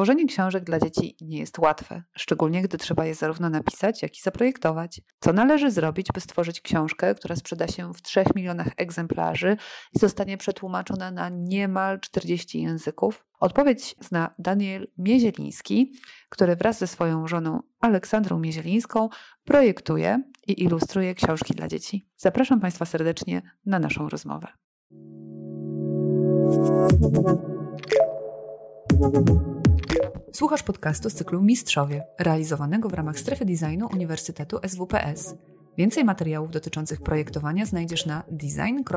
Tworzenie książek dla dzieci nie jest łatwe, szczególnie gdy trzeba je zarówno napisać, jak i zaprojektować. Co należy zrobić, by stworzyć książkę, która sprzeda się w 3 milionach egzemplarzy i zostanie przetłumaczona na niemal 40 języków? Odpowiedź zna Daniel Miezieliński, który wraz ze swoją żoną Aleksandrą Miezielińską projektuje i ilustruje książki dla dzieci. Zapraszam Państwa serdecznie na naszą rozmowę. Słuchasz podcastu z cyklu Mistrzowie, realizowanego w ramach strefy designu Uniwersytetu SWPS. Więcej materiałów dotyczących projektowania znajdziesz na design.swps.pl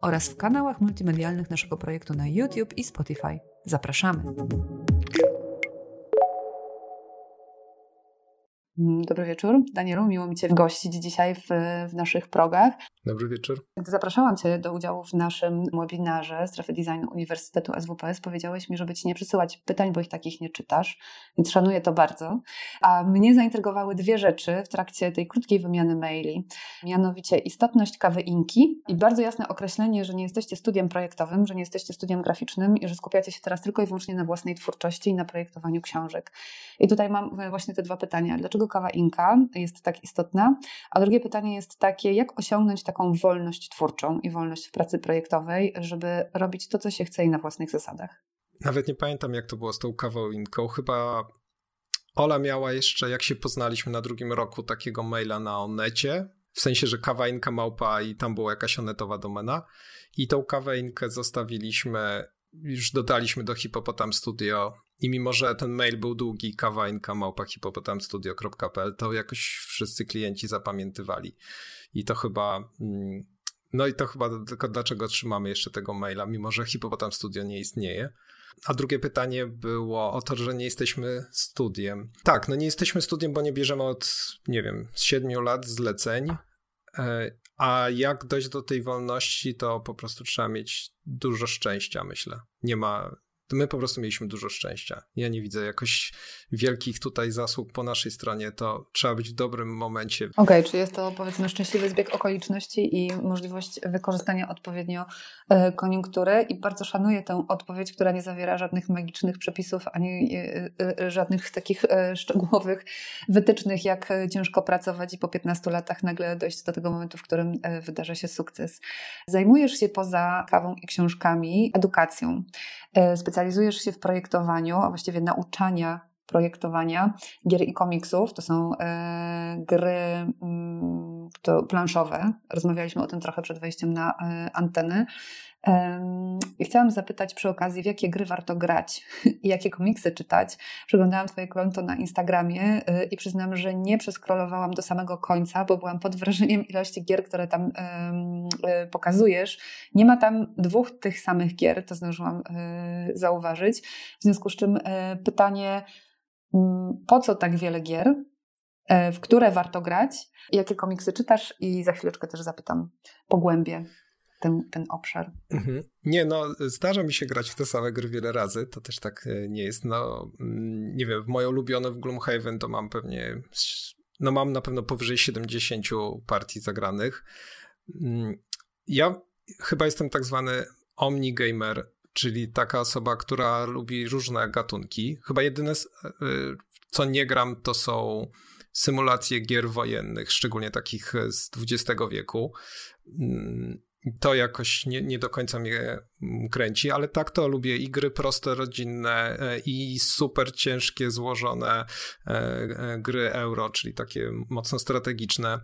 oraz w kanałach multimedialnych naszego projektu na YouTube i Spotify. Zapraszamy! Dobry wieczór. Danielu, miło mi Cię gościć dzisiaj w, w, naszych progach. Dobry wieczór. Gdy zapraszałam Cię do udziału w naszym webinarze Strefy Designu Uniwersytetu SWPS, powiedziałeś mi, żeby Ci nie przysyłać pytań, bo ich takich nie czytasz, więc szanuję to bardzo. A mnie zaintrygowały dwie rzeczy w trakcie tej krótkiej wymiany maili. Mianowicie istotność kawy Inki i bardzo jasne określenie, że nie jesteście studiem projektowym, że nie jesteście studiem graficznym i że skupiacie się teraz tylko i wyłącznie na własnej twórczości i na projektowaniu książek. I tutaj mam właśnie te dwa pytania. Dlaczego dlaczego kawa Inka jest tak istotna? A drugie pytanie jest takie, jak osiągnąć taką wolność twórczą i wolność w pracy projektowej, żeby robić to, co się chce i na własnych zasadach? Nawet nie pamiętam, jak to było z tą kawą Inką. Chyba Ola miała jeszcze, jak się poznaliśmy na drugim roku, takiego maila na Onecie, w sensie, że kawa Inka małpa i tam była jakaś onetowa domena. I tą kawę Inkę zostawiliśmy, już dodaliśmy do Hipopotam Studio i mimo, że ten mail był długi, kawainka małpa to jakoś wszyscy klienci zapamiętywali. I to chyba... Mm, no i to chyba tylko dlaczego trzymamy jeszcze tego maila, mimo że Hipopotam Studio nie istnieje. A drugie pytanie było o to, że nie jesteśmy studiem. Tak, no nie jesteśmy studiem, bo nie bierzemy od, nie wiem, siedmiu lat zleceń. E, a jak dojść do tej wolności, to po prostu trzeba mieć dużo szczęścia, myślę. Nie ma, to my po prostu mieliśmy dużo szczęścia. Ja nie widzę jakoś wielkich tutaj zasług po naszej stronie, to trzeba być w dobrym momencie. Okej, okay, czy jest to powiedzmy szczęśliwy zbieg okoliczności i możliwość wykorzystania odpowiednio e, koniunktury i bardzo szanuję tę odpowiedź, która nie zawiera żadnych magicznych przepisów ani e, e, żadnych takich szczegółowych wytycznych, jak ciężko pracować i po 15 latach nagle dojść do tego momentu, w którym wydarzy się sukces. Zajmujesz się poza kawą i książkami edukacją specjalizujesz się w projektowaniu, a właściwie nauczania projektowania gier i komiksów. To są e, gry mm, to planszowe. Rozmawialiśmy o tym trochę przed wejściem na e, antenę. Chciałam zapytać przy okazji, w jakie gry warto grać i jakie komiksy czytać. Przeglądałam Twoje konto na Instagramie y, i przyznam, że nie przeskrolowałam do samego końca, bo byłam pod wrażeniem ilości gier, które tam y, pokazujesz. Nie ma tam dwóch tych samych gier, to zdążyłam y, zauważyć. W związku z czym pytanie, mm, po co tak wiele gier? W które warto grać? Jakie komiksy czytasz? I za chwileczkę też zapytam po głębie ten, ten obszar. Mhm. Nie, no zdarza mi się grać w te same gry wiele razy, to też tak e, nie jest. No, mm, nie wiem, w moje ulubione w Gloomhaven to mam pewnie, no mam na pewno powyżej 70 partii zagranych. Mm, ja chyba jestem tak zwany omnigamer, czyli taka osoba, która lubi różne gatunki. Chyba jedyne, e, co nie gram, to są symulacje gier wojennych, szczególnie takich z XX wieku. To jakoś nie, nie do końca mnie mm, kręci, ale tak to lubię. I gry proste, rodzinne e, i super ciężkie, złożone e, e, gry euro, czyli takie mocno strategiczne,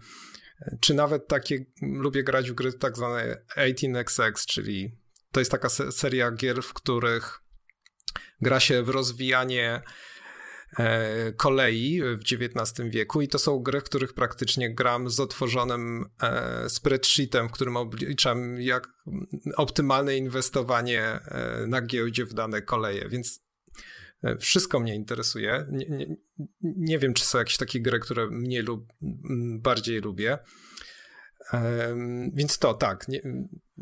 czy nawet takie, lubię grać w gry tak zwane 18XX, czyli to jest taka seria gier, w których gra się w rozwijanie kolei w XIX wieku i to są gry, w których praktycznie gram z otworzonym e, spreadsheetem, w którym obliczam jak optymalne inwestowanie e, na giełdzie w dane koleje, więc wszystko mnie interesuje. Nie, nie, nie wiem, czy są jakieś takie gry, które mnie lub, bardziej lubię. Więc to tak, nie,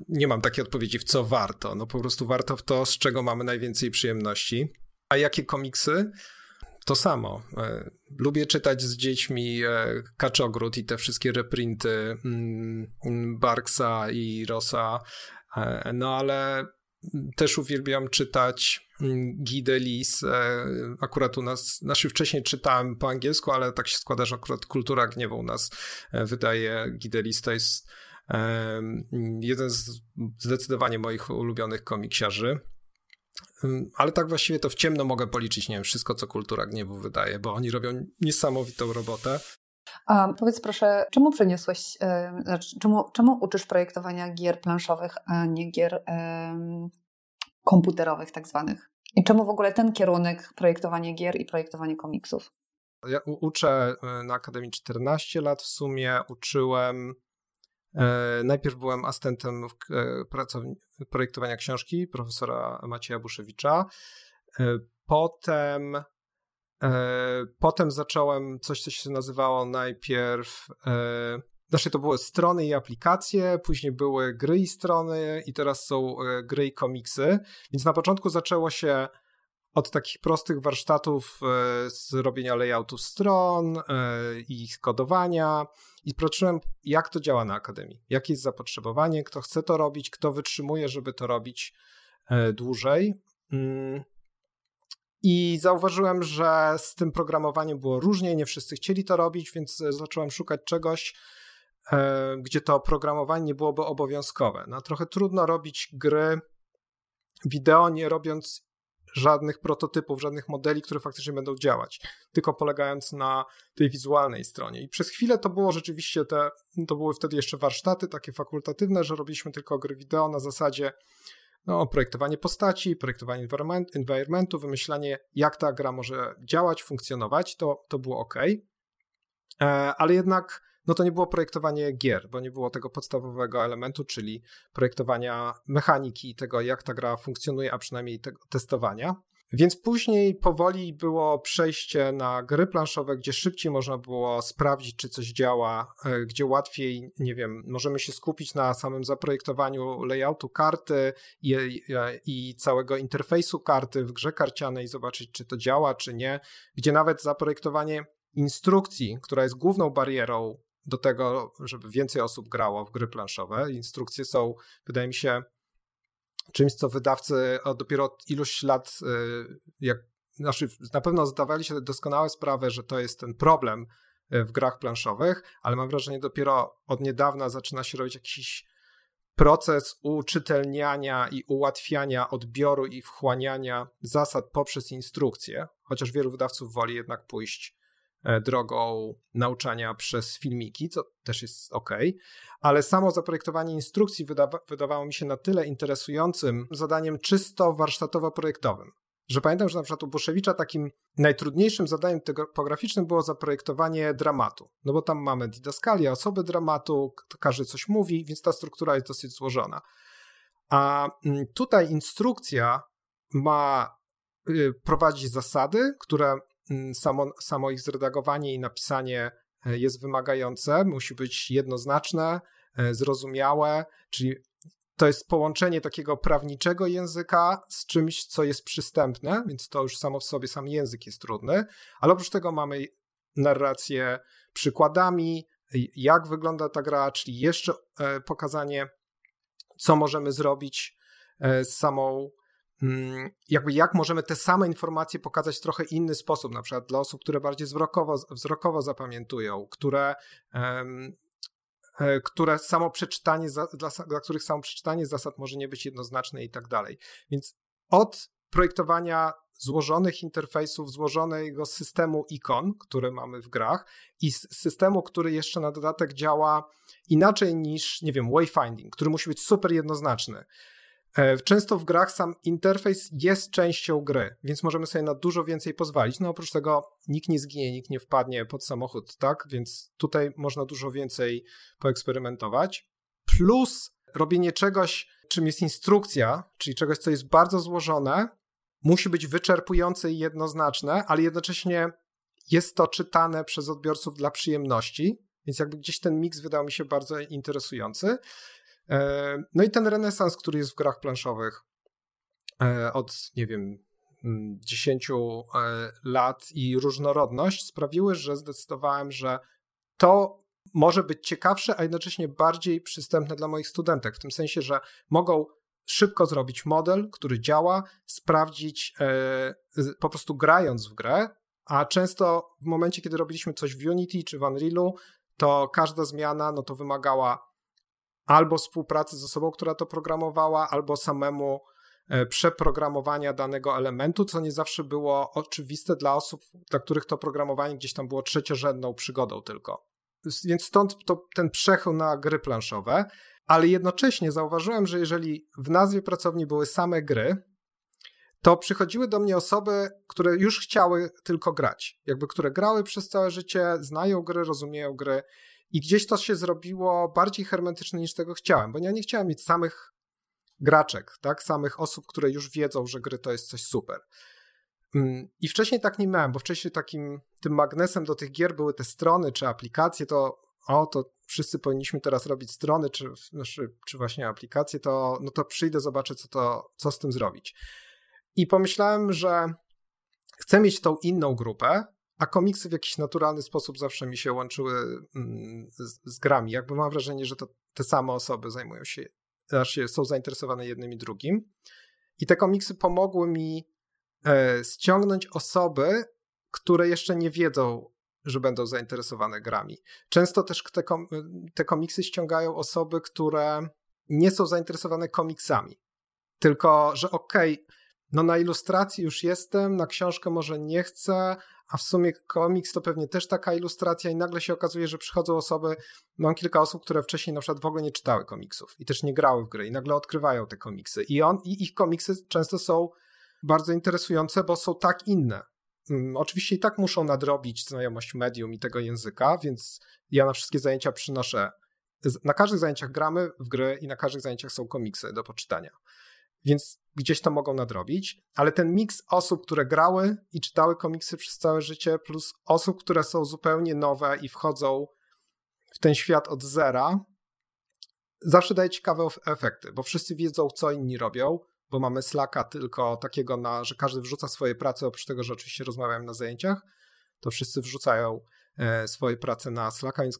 nie mam takiej odpowiedzi, w co warto. No po prostu warto w to, z czego mamy najwięcej przyjemności. A jakie komiksy? To samo. E, lubię czytać z dziećmi e, Kaczogród i te wszystkie reprinty mm, Barksa i Rosa, e, no ale też uwielbiam czytać mm, Guy Delis. Akurat u nas, znaczy wcześniej czytałem po angielsku, ale tak się składa, że akurat Kultura Gniewu u nas wydaje. Guy Delis to jest jeden z zdecydowanie moich ulubionych komiksiarzy. Ale tak właściwie to w ciemno mogę policzyć, nie wiem, wszystko, co Kultura Gniewu wydaje, bo oni robią niesamowitą robotę. A powiedz proszę, czemu przeniosłeś, yy, znaczy, czemu, czemu uczysz projektowania gier planszowych, a nie gier komputerowych tak zwanych? I czemu w ogóle ten kierunek, projektowanie gier i projektowanie komiksów? Ja uczę e, na Akademii 14 lat w sumie, uczyłem E, najpierw byłem asystentem e, projektowania książki profesora Macieja Buszewicza. E, potem, potem zacząłem coś, co się nazywało najpierw. Znaczy, to były strony i aplikacje, później były gry i strony, i teraz są gry i komiksy. Więc na początku zaczęło się od takich prostych warsztatów z robienia layoutów stron i ich kodowania i patrzyłem, jak to działa na Akademii, jakie jest zapotrzebowanie, kto chce to robić, kto wytrzymuje, żeby to robić e, dłużej. Mm. I zauważyłem, że z tym programowaniem było różnie, nie wszyscy chcieli to robić, więc e, zacząłem szukać czegoś, e, gdzie to programowanie nie byłoby obowiązkowe. No, trochę trudno robić gry wideo, nie robiąc żadnych prototypów, żadnych modeli, które faktycznie będą działać, tylko polegając na tej wizualnej stronie. I przez chwilę to było rzeczywiście te, to były wtedy jeszcze warsztaty takie fakultatywne, że robiliśmy tylko gry wideo na zasadzie no, projektowanie postaci, projektowanie environment, environmentu, wymyślanie, jak ta gra może działać, funkcjonować, to, to było ok. E, ale jednak no to nie było projektowanie gier, bo nie było tego podstawowego elementu, czyli projektowania mechaniki tego, jak ta gra funkcjonuje, a przynajmniej tego testowania. Więc później powoli było przejście na gry planszowe, gdzie szybciej można było sprawdzić, czy coś działa, e, gdzie łatwiej, nie wiem, możemy się skupić na samym zaprojektowaniu layoutu karty i, i całego interfejsu karty w grze karcianej zobaczyć, czy to działa, czy nie, gdzie nawet zaprojektowanie instrukcji, która jest główną barierą do tego, żeby więcej osób grało w gry planszowe. Instrukcje są, wydaje mi się, czymś, co wydawcy dopiero od iluś lat, y, jak, znaczy na pewno zdawali się doskonałe sprawę, że to jest ten problem y, w grach planszowych, ale mam wrażenie, dopiero od niedawna zaczyna się robić jakiś proces uczytelniania i ułatwiania odbioru i wchłaniania zasad poprzez instrukcje, chociaż wielu wydawców woli jednak pójść drogą nauczania przez filmiki, co też jest ok, ale samo zaprojektowanie instrukcji wydawa wydawało mi się na tyle interesującym zadaniem czysto warsztatowo-projektowym, że pamiętam, że na przykład u Buszewicza takim najtrudniejszym zadaniem typograficznym było zaprojektowanie dramatu, no bo tam mamy didaskalia, osoby dramatu, każdy coś mówi, więc ta struktura jest dosyć złożona. A mm, tutaj instrukcja ma y, prowadzić zasady, które samo, samo ich zredagowanie i napisanie e, jest wymagające, musi być jednoznaczne, e, zrozumiałe, czyli to jest połączenie takiego prawniczego języka z czymś, co jest przystępne, więc to już samo w sobie sam język jest trudny, ale oprócz tego mamy narrację przykładami, jak wygląda ta gra, czyli jeszcze e, pokazanie, co możemy zrobić z samą Mm, jakby jak możemy te same informacje pokazać w trochę inny sposób, na przykład dla osób, które bardziej wzrokowo, wzrokowo zapamiętują, które, um, które samo przeczytanie, dla, dla których samo przeczytanie zasad może nie być jednoznaczne i tak dalej. Więc od projektowania złożonych interfejsów, złożonego systemu ikon, który mamy w grach i systemu, który jeszcze na dodatek działa inaczej niż, nie wiem, wayfinding, który musi być super jednoznaczny. E, często w grach sam interfejs jest częścią gry, więc możemy sobie na dużo więcej pozwolić. No oprócz tego nikt nie zginie, nikt nie wpadnie pod samochód, tak? Więc tutaj można dużo więcej poeksperymentować. Plus robienie czegoś, czym jest instrukcja, czyli czegoś, co jest bardzo złożone, musi być wyczerpujące i jednoznaczne, ale jednocześnie jest to czytane przez odbiorców dla przyjemności, więc jakby gdzieś ten miks wydał mi się bardzo interesujący. E, no i ten renesans, który jest w grach planszowych e, od, nie wiem, 10 mm, e, lat i różnorodność sprawiły, że zdecydowałem, że to może być ciekawsze, a jednocześnie bardziej przystępne dla moich studentek, w tym sensie, że mogą szybko zrobić model, który działa, sprawdzić po prostu grając w grę, a często w momencie, kiedy robiliśmy coś w Unity czy w Unrealu, to każda zmiana no to wymagała albo współpracy z osobą, która to programowała, albo samemu e, przeprogramowania danego elementu, co nie zawsze było oczywiste dla osób, dla których to programowanie gdzieś tam było trzeciorzędną przygodą tylko. Więc stąd to, ten przechył na gry planszowe, ale jednocześnie zauważyłem, że jeżeli w nazwie pracowni były same gry, to przychodziły do mnie osoby, które już chciały tylko grać. Jakby które grały przez całe życie, znają gry, rozumieją gry i gdzieś to się zrobiło bardziej hermetyczne niż tego chciałem, bo ja nie chciałem mieć samych graczek, tak? Samych osób, które już wiedzą, że gry to jest coś super. Mm, I wcześniej tak nie miałem, bo wcześniej takim tym magnesem do tych gier były te strony czy aplikacje, to o, to wszyscy powinniśmy teraz robić strony czy, czy, czy właśnie aplikacje, to, no to przyjdę, zobaczę, co, to, co z tym zrobić. I pomyślałem, że chcę mieć tą inną grupę, a komiksy w jakiś naturalny sposób zawsze mi się łączyły mm, z, z grami. Jakby mam wrażenie, że to te same osoby zajmują się, znaczy są zainteresowane jednym i drugim. I te komiksy pomogły mi e, ściągnąć osoby, które jeszcze nie wiedzą, że będą zainteresowane grami. Często też te, kom te komiksy ściągają osoby, które nie są zainteresowane komiksami. Tylko, że okej, okay, no na ilustracji już jestem, na książkę może nie chcę, a w sumie komiks to pewnie też taka ilustracja i nagle się okazuje, że przychodzą osoby, mam kilka osób, które wcześniej na przykład w ogóle nie czytały komiksów i też nie grały w gry i nagle odkrywają te komiksy i, on, i ich komiksy często są bardzo interesujące, bo są tak inne. Um, oczywiście i tak muszą nadrobić znajomość medium i tego języka, więc ja na wszystkie zajęcia przynoszę, na każdych zajęciach gramy w gry i na każdych zajęciach są komiksy do poczytania więc gdzieś to mogą nadrobić, ale ten miks osób, które grały i czytały komiksy przez całe życie, plus osób, które są zupełnie nowe i wchodzą w ten świat od zera, zawsze daje ciekawe efekty, bo wszyscy wiedzą, co inni robią, bo mamy Slacka tylko takiego, na, że każdy wrzuca swoje prace, oprócz tego, że oczywiście rozmawiamy na zajęciach, to wszyscy wrzucają e, swoje prace na Slacka, więc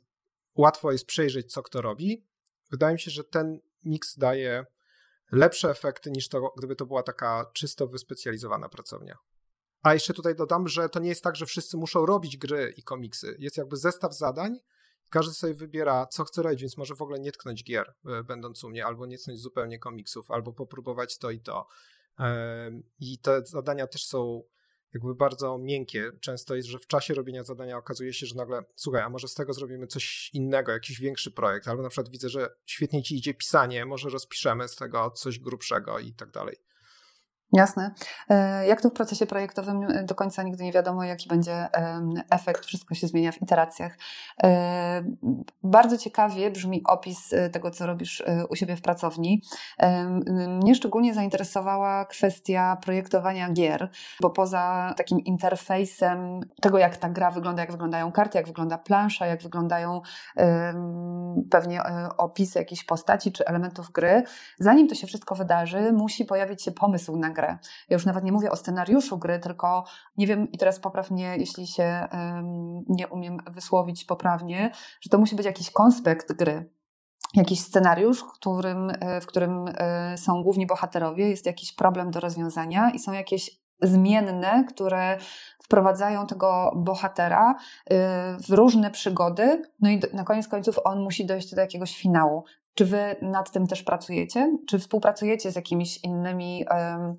łatwo jest przejrzeć, co kto robi. Wydaje mi się, że ten miks daje lepsze efekty niż to, gdyby to była taka czysto wyspecjalizowana pracownia. A jeszcze tutaj dodam, że to nie jest tak, że wszyscy muszą robić gry i komiksy. Jest jakby zestaw zadań, każdy sobie wybiera, co chce robić, więc może w ogóle nie tknąć gier, e, będąc u mnie, albo nie tknąć zupełnie komiksów, albo popróbować to i to. I te zadania też są jakby bardzo miękkie. Często jest, że w czasie robienia zadania okazuje się, że nagle, słuchaj, a może z tego zrobimy coś innego, jakiś większy projekt, albo na przykład widzę, że świetnie ci idzie pisanie, może rozpiszemy z tego coś grubszego i tak dalej. Jasne. E, jak to w procesie projektowym e, do końca nigdy nie wiadomo, jaki będzie efekt, wszystko się zmienia w iteracjach. E, bardzo ciekawie brzmi opis tego, co robisz u siebie w pracowni. Mnie szczególnie zainteresowała kwestia projektowania gier, bo poza takim interfejsem tego, jak ta gra wygląda, jak wyglądają karty, jak wygląda plansza, jak wyglądają pewnie opisy jakichś postaci czy elementów gry, zanim to się wszystko wydarzy, musi pojawić się pomysł na grę. Ja już nawet nie mówię o scenariuszu gry, tylko nie wiem, i teraz poprawnie, jeśli się um, nie umiem wysłowić poprawnie, że to musi być jakiś konspekt gry jakiś scenariusz, którym, e, w którym e, są główni bohaterowie, jest jakiś problem do rozwiązania i są jakieś zmienne, które wprowadzają tego bohatera e, w różne przygody, no i na koniec końców on musi dojść do jakiegoś finału. Czy wy nad tym też pracujecie? Czy współpracujecie z jakimiś innymi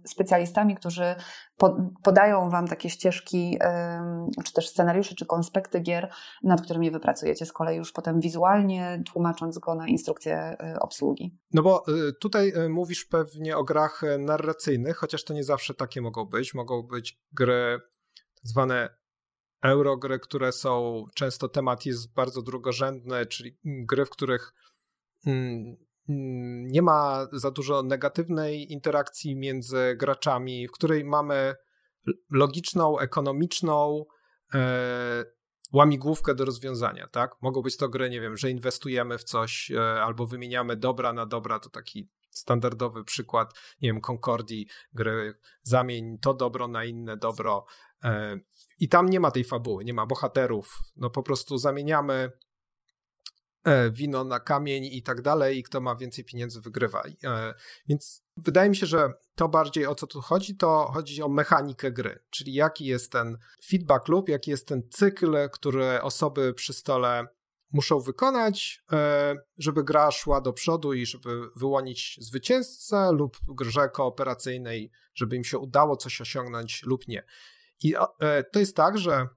specjalistami, którzy po, podają wam takie ścieżki, czy też scenariusze, czy konspekty gier, nad którymi wy pracujecie z kolei już potem wizualnie, tłumacząc go na instrukcję y, obsługi? No bo y, tutaj y, mówisz pewnie o grach narracyjnych, chociaż to nie zawsze takie mogą być. Mogą być gry tak zwane eurogry, które są często temat jest bardzo drugorzędny, czyli gry, w których nie ma za dużo negatywnej interakcji między graczami, w której mamy logiczną, ekonomiczną e, łamigłówkę do rozwiązania, tak? Mogą być to gry, nie wiem, że inwestujemy w coś e, albo wymieniamy dobra na dobra, to taki standardowy przykład, nie wiem, Concordii, gry zamień to dobro na inne dobro e, i tam nie ma tej fabuły, nie ma bohaterów, no po prostu zamieniamy wino na kamień i tak dalej, i kto ma więcej pieniędzy wygrywa. E, więc wydaje mi się, że to bardziej o co tu chodzi, to chodzi o mechanikę gry, czyli jaki jest ten feedback loop, jaki jest ten cykl, który osoby przy stole muszą wykonać, e, żeby gra szła do przodu i żeby wyłonić zwycięzcę lub grze kooperacyjnej, żeby im się udało coś osiągnąć lub nie. I to jest tak, że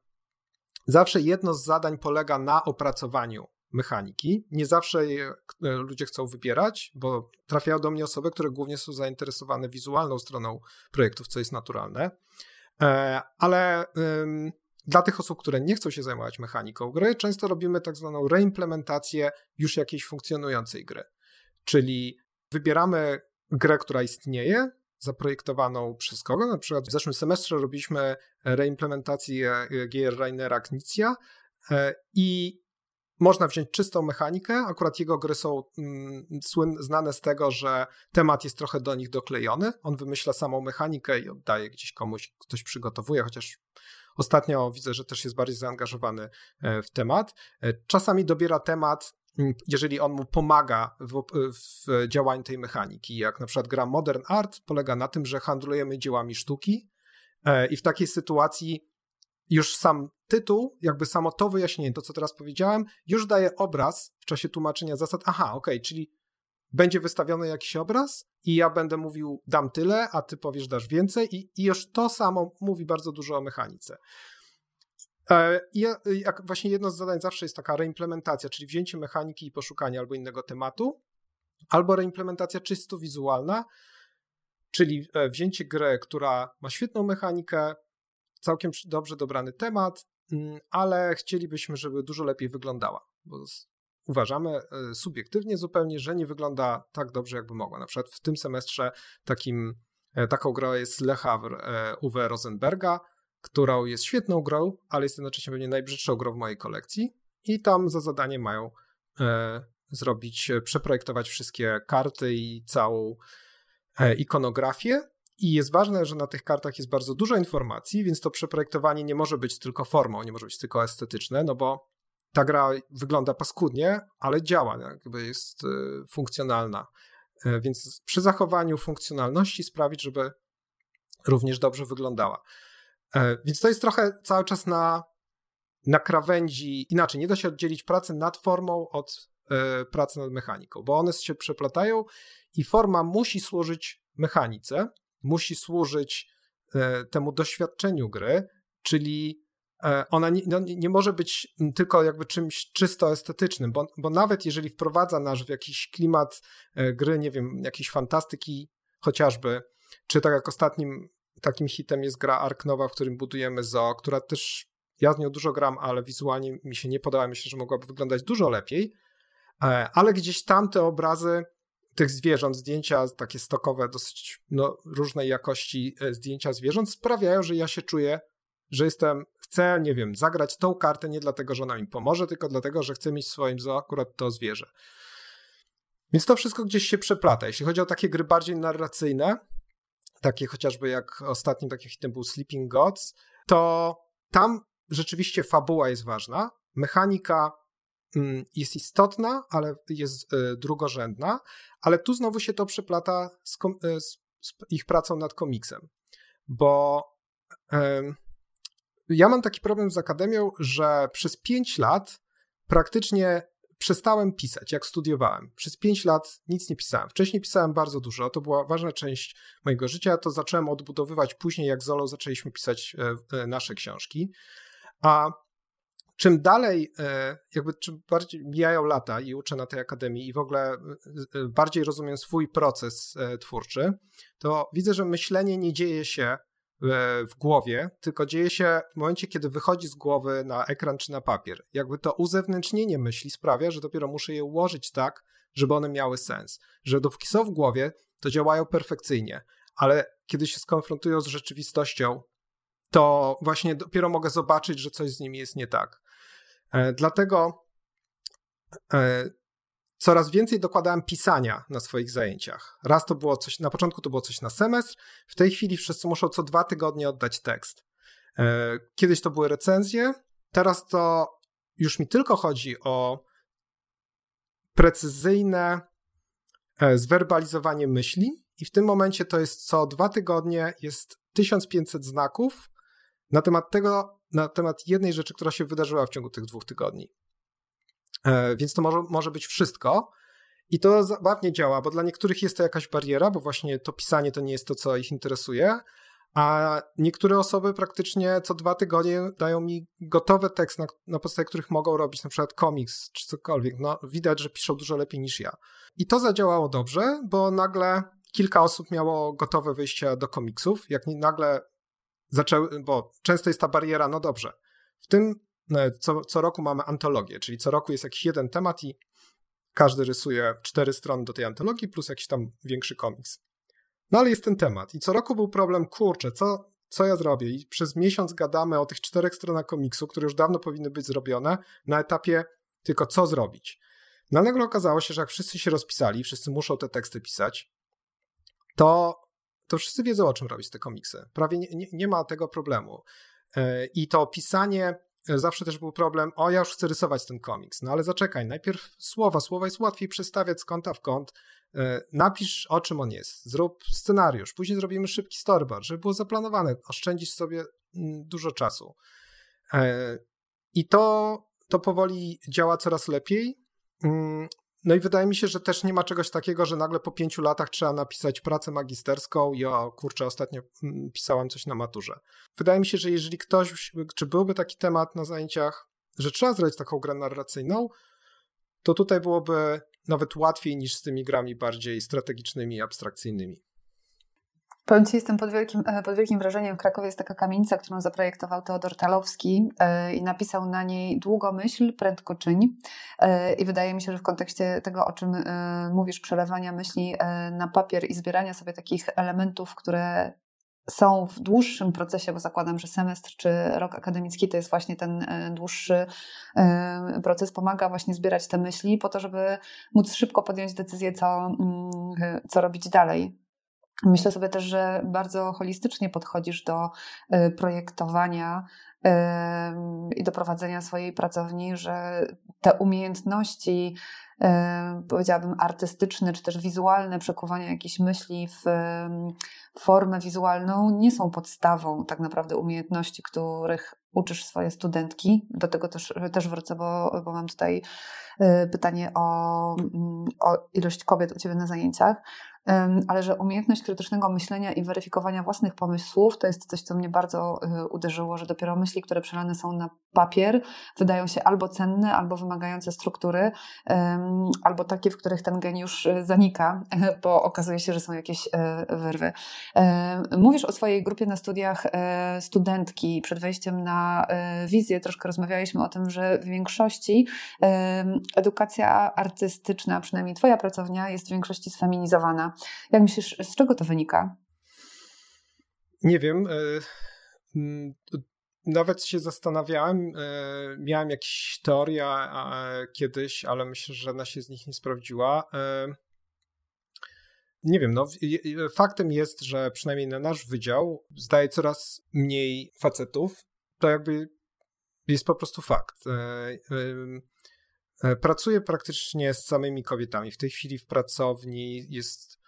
Zawsze jedno z zadań polega na opracowaniu mechaniki. Nie zawsze je e, ludzie chcą wybierać, bo trafiają do mnie osoby, które głównie są zainteresowane wizualną stroną projektów, co jest naturalne. E, ale dla tych osób, które nie chcą się zajmować mechaniką gry, często robimy tak zwaną reimplementację już jakiejś funkcjonującej gry. Czyli wybieramy grę, która istnieje, zaprojektowaną przez kogo. Na przykład w zeszłym semestrze robiliśmy reimplementację e, gier Rainera Knizia i można wziąć czystą mechanikę. Akurat jego gry są mm, znane z tego, że temat jest trochę do nich doklejony. On wymyśla samą mechanikę i oddaje gdzieś komuś, ktoś przygotowuje, chociaż ostatnio widzę, że też jest bardziej zaangażowany e, w temat. Czasami dobiera temat Mm, jeżeli on mu pomaga w, w, działaniu tej mechaniki. Jak na przykład gra Modern Art polega na tym, że handlujemy dziełami sztuki e, i w takiej sytuacji już sam tytuł, jakby samo to wyjaśnienie, to co teraz powiedziałem, już daje obraz w czasie tłumaczenia zasad. Aha, okej, okay, czyli będzie wystawiony jakiś obraz i ja będę mówił dam tyle, a ty powiesz dasz więcej i, i już to samo mówi bardzo dużo o mechanice. E, I jak właśnie jedno z zadań zawsze jest taka reimplementacja, czyli wzięcie mechaniki i poszukanie albo innego tematu, albo reimplementacja czysto wizualna, czyli e, wzięcie gry, która ma świetną mechanikę, całkiem dobrze dobrany temat, ale chcielibyśmy, żeby dużo lepiej wyglądała, bo uważamy e, subiektywnie zupełnie, że nie wygląda tak dobrze, jakby mogła. Na przykład w tym semestrze takim, taką grą jest Le Havre Uwe Rosenberga, którą jest świetną grą, ale jest jednocześnie pewnie najbrzydszą grą w mojej kolekcji. I tam za zadanie mają e, zrobić, e, przeprojektować wszystkie karty i całą e, ikonografię. I jest ważne, że na tych kartach jest bardzo dużo informacji, więc to przeprojektowanie nie może być tylko formą, nie może być tylko estetyczne, no bo ta gra wygląda paskudnie, ale działa, jakby jest e, funkcjonalna. E, więc przy zachowaniu funkcjonalności sprawić, żeby również dobrze wyglądała. E, więc to jest trochę cały czas na, na krawędzi, inaczej, nie da się oddzielić pracy nad formą od pracy nad mechaniką, bo one się przeplatają i forma musi służyć mechanice, musi służyć e, temu doświadczeniu gry, czyli ona nie, no, nie, może być tylko jakby czymś czysto estetycznym, bo, bo nawet jeżeli wprowadza nas w jakiś klimat gry, nie wiem, jakiejś fantastyki chociażby, czy tak jak ostatnim takim hitem jest gra Ark Nowa, w którym budujemy zoo, która też, ja z nią dużo gram, ale wizualnie mi się nie podoba, myślę, że mogłaby wyglądać dużo lepiej, e, ale gdzieś tam te obrazy tych zwierząt, zdjęcia takie stokowe, dosyć no, różnej jakości e, zdjęcia zwierząt sprawiają, że ja się czuję, że jestem, chcę, nie wiem, zagrać tą kartę nie dlatego, że ona mi pomoże, tylko dlatego, że chcę mieć w swoim zoo akurat to zwierzę. Więc to wszystko gdzieś się przeplata. Jeśli chodzi o takie gry bardziej narracyjne, takie chociażby jak ostatnim takim hitem był Sleeping Gods, to tam rzeczywiście fabuła jest ważna, mechanika jest istotna, ale jest e, drugorzędna, ale tu znowu się to przeplata z, e, z, z ich pracą nad komiksem, bo ja mam taki problem z akademią, że przez 5 lat praktycznie przestałem pisać, jak studiowałem. Przez 5 lat nic nie pisałem. Wcześniej pisałem bardzo dużo, to była ważna część mojego życia. To zacząłem odbudowywać później, jak Zolo zaczęliśmy pisać e, nasze książki. A czym dalej, e, jakby czym bardziej mijają lata i uczę na tej akademii i w ogóle bardziej rozumiem swój proces twórczy, to widzę, że myślenie nie dzieje się E, w głowie, tylko dzieje się w momencie, kiedy wychodzi z głowy na ekran czy na papier. Jakby to uzewnętrznienie myśli sprawia, że dopiero muszę je ułożyć tak, żeby one miały sens. Że dopóki są w głowie, to działają perfekcyjnie, ale kiedy się skonfrontują z rzeczywistością, to właśnie dopiero mogę zobaczyć, że coś z nimi jest nie tak. E, dlatego e, coraz więcej dokładałem pisania na swoich zajęciach. Raz to było coś, na początku to było coś na semestr, w tej chwili wszyscy muszą co dwa tygodnie oddać tekst. E, kiedyś to były recenzje, teraz to już mi tylko chodzi o precyzyjne zwerbalizowanie myśli i w tym momencie to jest co dwa tygodnie jest 1500 znaków na temat tego, na temat jednej rzeczy, która się wydarzyła w ciągu tych dwóch tygodni. E, więc to może, może być wszystko. I to zabawnie działa, bo dla niektórych jest to jakaś bariera, bo właśnie to pisanie to nie jest to, co ich interesuje, a niektóre osoby praktycznie co dwa tygodnie dają mi gotowy tekst, na, na podstawie których mogą robić na przykład komiks czy cokolwiek. No, widać, że piszą dużo lepiej niż ja. I to zadziałało dobrze, bo nagle kilka osób miało gotowe wyjścia do komiksów. Jak nagle zaczęły, bo często jest ta bariera, no dobrze. W tym e, co, co roku mamy antologię, czyli co roku jest jakiś jeden temat i każdy rysuje cztery strony do tej antologii plus jakiś tam większy komiks. No ale jest ten temat. I co roku był problem, kurczę, co, co ja zrobię? I przez miesiąc gadamy o tych czterech stronach komiksu, które już dawno powinny być zrobione, na etapie tylko co zrobić. No nagle okazało się, że jak wszyscy się rozpisali, wszyscy muszą te teksty pisać, to, to wszyscy wiedzą, o czym robić te komiksy. Prawie nie, nie, nie ma tego problemu. E, I to pisanie e, zawsze też był problem, o ja już chcę rysować ten komiks, no ale zaczekaj, najpierw słowa, słowa jest łatwiej przestawiać z kąta w kąt, E, napisz o czym on jest, zrób scenariusz, później zrobimy szybki storyboard, żeby było zaplanowane, oszczędzisz sobie mm, dużo czasu. I to, to powoli działa coraz lepiej. No i wydaje mi się, że też nie ma czegoś takiego, że nagle po pięciu latach trzeba napisać pracę magisterską o kurczę, ostatnio mm, pisałam coś na maturze. Wydaje mi się, że jeżeli ktoś, czy byłby taki temat na zajęciach, że trzeba zrobić taką grę narracyjną, to tutaj byłoby nawet łatwiej niż z tymi grami bardziej strategicznymi i abstrakcyjnymi. Powiem Ci, jestem pod wielkim, e, pod wielkim wrażeniem. W Krakowie jest taka kamienica, którą zaprojektował Teodor Talowski e, i napisał na niej długo myśl, prędko czyń. E, I wydaje mi się, że w kontekście tego, o czym mówisz, przelewania myśli na papier i zbierania sobie takich elementów, które są w dłuższym procesie, bo zakładam, że semestr czy rok akademicki to jest właśnie ten dłuższy proces, pomaga właśnie zbierać te myśli po to, żeby móc szybko podjąć decyzję, co, mm, co robić dalej. Myślę sobie też, że bardzo holistycznie podchodzisz do e, projektowania i do prowadzenia swojej pracowni, że te umiejętności powiedziałabym, artystyczne czy też wizualne przekuwania jakichś myśli w formę wizualną nie są podstawą tak naprawdę umiejętności, których uczysz swoje studentki. Do tego też, też wrócę, bo, bo mam tutaj y, pytanie o, mm, o ilość kobiet u Ciebie na zajęciach ale że umiejętność krytycznego myślenia i weryfikowania własnych pomysłów to jest coś, co mnie bardzo y, uderzyło, że dopiero myśli, które przelane są na papier, wydają się albo cenne, albo wymagające struktury, albo takie, w których ten geniusz y, zanika, bo okazuje się, że są jakieś y, wyrwy. Mówisz o swojej grupie na studiach studentki. Przed wejściem na wizję troszkę rozmawialiśmy o tym, że w większości edukacja artystyczna, przynajmniej Twoja pracownia, jest w większości sfeminizowana. Jak myślisz, z czego to wynika? Nie wiem. E, mm, nawet się zastanawiałem. E, miałem jakieś teorie kiedyś, ale myślę, że żadna się z nich nie sprawdziła. E, nie wiem, no faktem jest, że przynajmniej na nasz wydział zdaje coraz mniej facetów. To jakby jest po prostu fakt. Pracuję praktycznie z samymi kobietami. W tej chwili w pracowni jest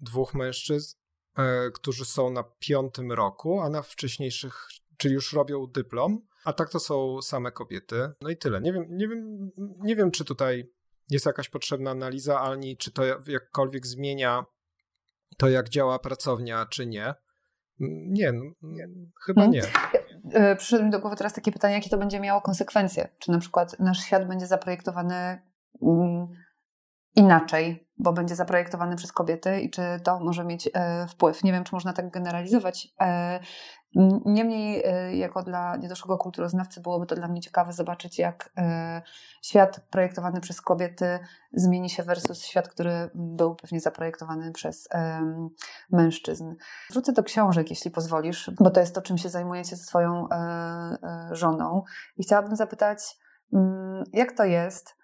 dwóch mężczyzn, e, którzy są na piątym roku, a na wcześniejszych, czyli już robią dyplom, a tak to są same kobiety. No i tyle. Nie wiem, nie wiem, nie wiem czy tutaj jest jakaś potrzebna analiza, ani czy to jakkolwiek zmienia to, jak działa pracownia, czy nie. Nie, no, chyba hmm. nie. E, przyszedł mi do głowy teraz takie pytanie, jakie to będzie miało konsekwencje? Czy na przykład nasz świat będzie zaprojektowany mm, inaczej, bo będzie zaprojektowany przez kobiety i czy to może mieć e, wpływ. Nie wiem, czy można tak generalizować. E, niemniej, e, jako dla niedoszłego kulturoznawcy, byłoby to dla mnie ciekawe zobaczyć, jak świat projektowany przez kobiety zmieni się versus świat, który był pewnie zaprojektowany przez mężczyzn. Wrócę do książek, jeśli pozwolisz, bo to jest to, czym się zajmujecie ze swoją żoną. I chciałabym zapytać, mm, jak to jest,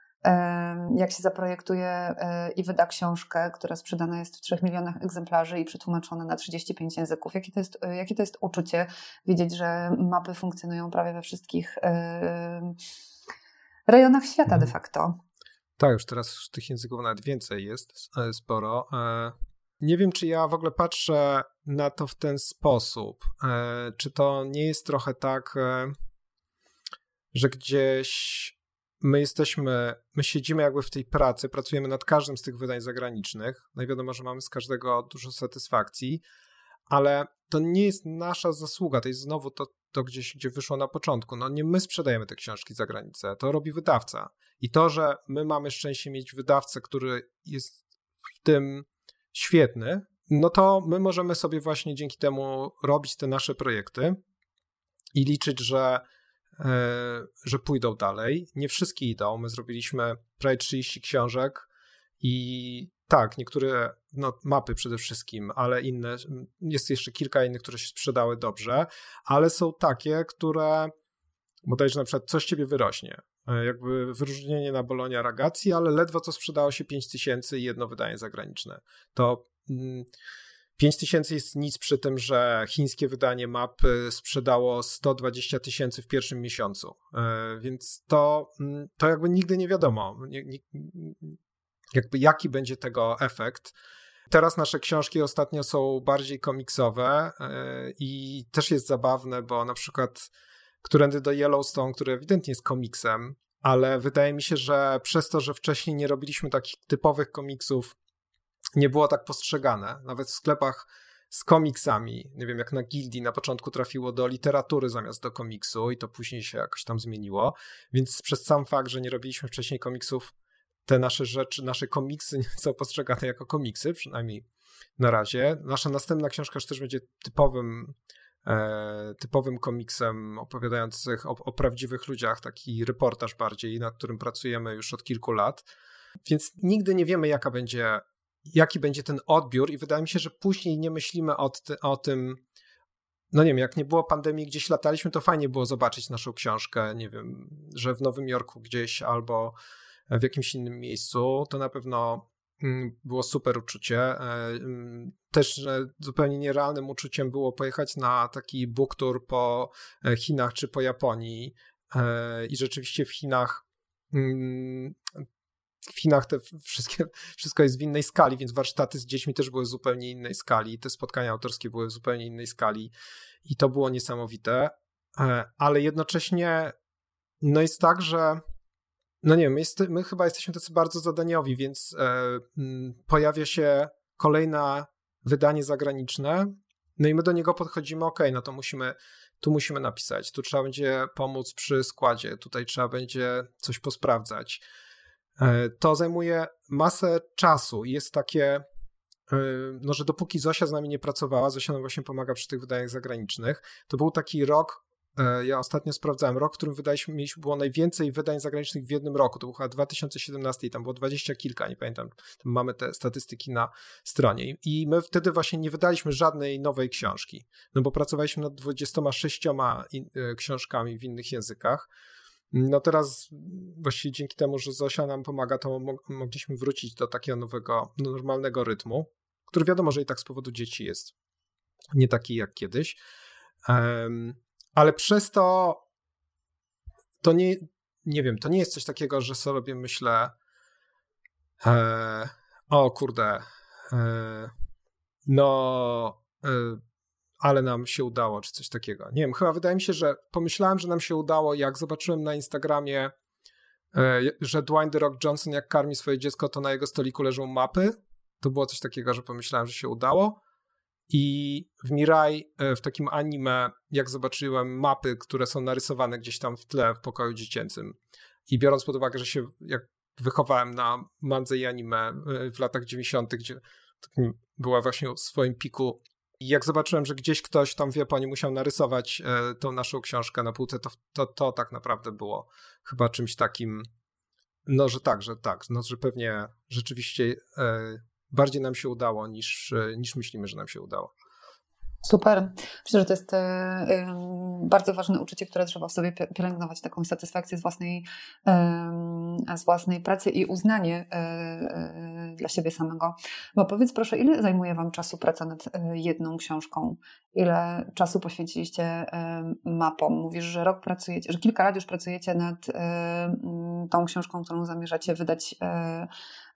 jak się zaprojektuje e, i wyda książkę, która sprzedana jest w 3 milionach egzemplarzy i przetłumaczona na 35 języków. Jakie to jest, e, jakie to jest uczucie wiedzieć, że mapy funkcjonują prawie we wszystkich rejonach świata de mhm. facto? Tak, już teraz tych języków nawet więcej jest, sporo. Nie wiem, czy ja w ogóle patrzę na to w ten sposób. Czy to nie jest trochę tak, że gdzieś my jesteśmy, my siedzimy jakby w tej pracy, pracujemy nad każdym z tych wydań zagranicznych. No że mamy z każdego dużo satysfakcji, ale to nie jest nasza zasługa, to jest znowu to, to gdzieś, gdzie wyszło na początku. No nie my sprzedajemy te książki za granicę, to robi wydawca. I to, że my mamy szczęście mieć wydawcę, który jest w tym świetny, no to my możemy sobie właśnie dzięki temu robić te nasze projekty i liczyć, że że pójdą dalej. Nie wszystkie idą. My zrobiliśmy prawie 30 książek i tak, niektóre, no mapy przede wszystkim, ale inne, jest jeszcze kilka innych, które się sprzedały dobrze, ale są takie, które bodajże na przykład coś ciebie wyrośnie. E, jakby wyróżnienie na Bolonia Ragazzi, ale ledwo co sprzedało się 5 tysięcy i jedno wydanie zagraniczne. To mm, 5000 jest nic przy tym, że chińskie wydanie mapy sprzedało 120 tysięcy w pierwszym miesiącu. E, więc to, mm, to jakby nigdy nie wiadomo, jakby jaki będzie tego efekt. Teraz nasze książki ostatnio są bardziej komiksowe e, i też jest zabawne, bo na przykład Którędy do Yellowstone, który ewidentnie jest komiksem, ale wydaje mi się, że przez to, że wcześniej nie robiliśmy takich typowych komiksów nie było tak postrzegane. Nawet w sklepach z komiksami, nie wiem, jak na Gildii na początku trafiło do literatury zamiast do komiksu i to później się jakoś tam zmieniło, więc przez sam fakt, że nie robiliśmy wcześniej komiksów, te nasze rzeczy, nasze komiksy nie są postrzegane jako komiksy, przynajmniej na razie. Nasza następna książka też będzie typowym e, typowym komiksem opowiadających o, o prawdziwych ludziach, taki reportaż bardziej, nad którym pracujemy już od kilku lat. Więc nigdy nie wiemy, jaka będzie jaki będzie ten odbiór i wydaje mi się, że później nie myślimy o, o tym, no nie wiem, jak nie było pandemii, gdzieś lataliśmy, to fajnie było zobaczyć naszą książkę, nie wiem, że w Nowym Jorku gdzieś albo w jakimś innym miejscu, to na pewno mm, było super uczucie. E, mm, też zupełnie nierealnym uczuciem było pojechać na taki book tour po e, Chinach czy po Japonii e, i rzeczywiście w Chinach mm, w Chinach te wszystkie, wszystko jest w innej skali, więc warsztaty z dziećmi też były zupełnie innej skali, te spotkania autorskie były zupełnie innej skali i to było niesamowite, e, ale jednocześnie no jest tak, że no nie wiem, jest, my chyba jesteśmy tacy bardzo zadaniowi, więc e, pojawia się kolejne wydanie zagraniczne, no i my do niego podchodzimy, ok, no to musimy, tu musimy napisać, tu trzeba będzie pomóc przy składzie, tutaj trzeba będzie coś posprawdzać, to zajmuje masę czasu. I jest takie, e, no, że dopóki Zosia z nami nie pracowała, Zosia nam właśnie pomaga przy tych wydaniach zagranicznych, to był taki rok, e, ja ostatnio sprawdzałem, rok, w którym wydaliśmy, mieliśmy, było najwięcej wydań zagranicznych w jednym roku, to był chyba 2017 i tam było dwadzieścia kilka, nie pamiętam, tam mamy te statystyki na stronie. I my wtedy właśnie nie wydaliśmy żadnej nowej książki, no bo pracowaliśmy nad 26 książkami w innych językach, no teraz właściwie dzięki temu, że Zosia nam pomaga, to mogliśmy wrócić do takiego nowego, normalnego rytmu, który wiadomo, że i tak z powodu dzieci jest nie taki jak kiedyś. Um, ale przez to to nie, nie wiem, to nie jest coś takiego, że sobie myślę e, o kurde, e, no e, ale nam się udało, czy coś takiego. Nie wiem, chyba wydaje mi się, że pomyślałem, że nam się udało, jak zobaczyłem na Instagramie, e, że Dwayne The Rock Johnson jak karmi swoje dziecko, to na jego stoliku leżą mapy. To było coś takiego, że pomyślałem, że się udało. I w Mirai, e, w takim anime, jak zobaczyłem mapy, które są narysowane gdzieś tam w tle w pokoju dziecięcym i biorąc pod uwagę, że się jak wychowałem na mandze i anime e, w latach 90., gdzie była właśnie w swoim piku i jak zobaczyłem, że gdzieś ktoś tam w Japonii musiał narysować e, tą naszą książkę na półce, to, to, to tak naprawdę było chyba czymś takim, no że tak, że tak, no że pewnie rzeczywiście e, bardziej nam się udało niż, e, niż myślimy, że nam się udało. Super. Myślę, że to jest e, bardzo ważne uczucie, które trzeba w sobie pielęgnować, taką satysfakcję z własnej, z własnej pracy i uznanie e, e, dla siebie samego. Bo powiedz proszę, ile zajmuje Wam czasu praca nad jedną książką? Ile czasu poświęciliście mapom? Mówisz, że rok pracujecie, że kilka lat już pracujecie nad tą książką, którą zamierzacie wydać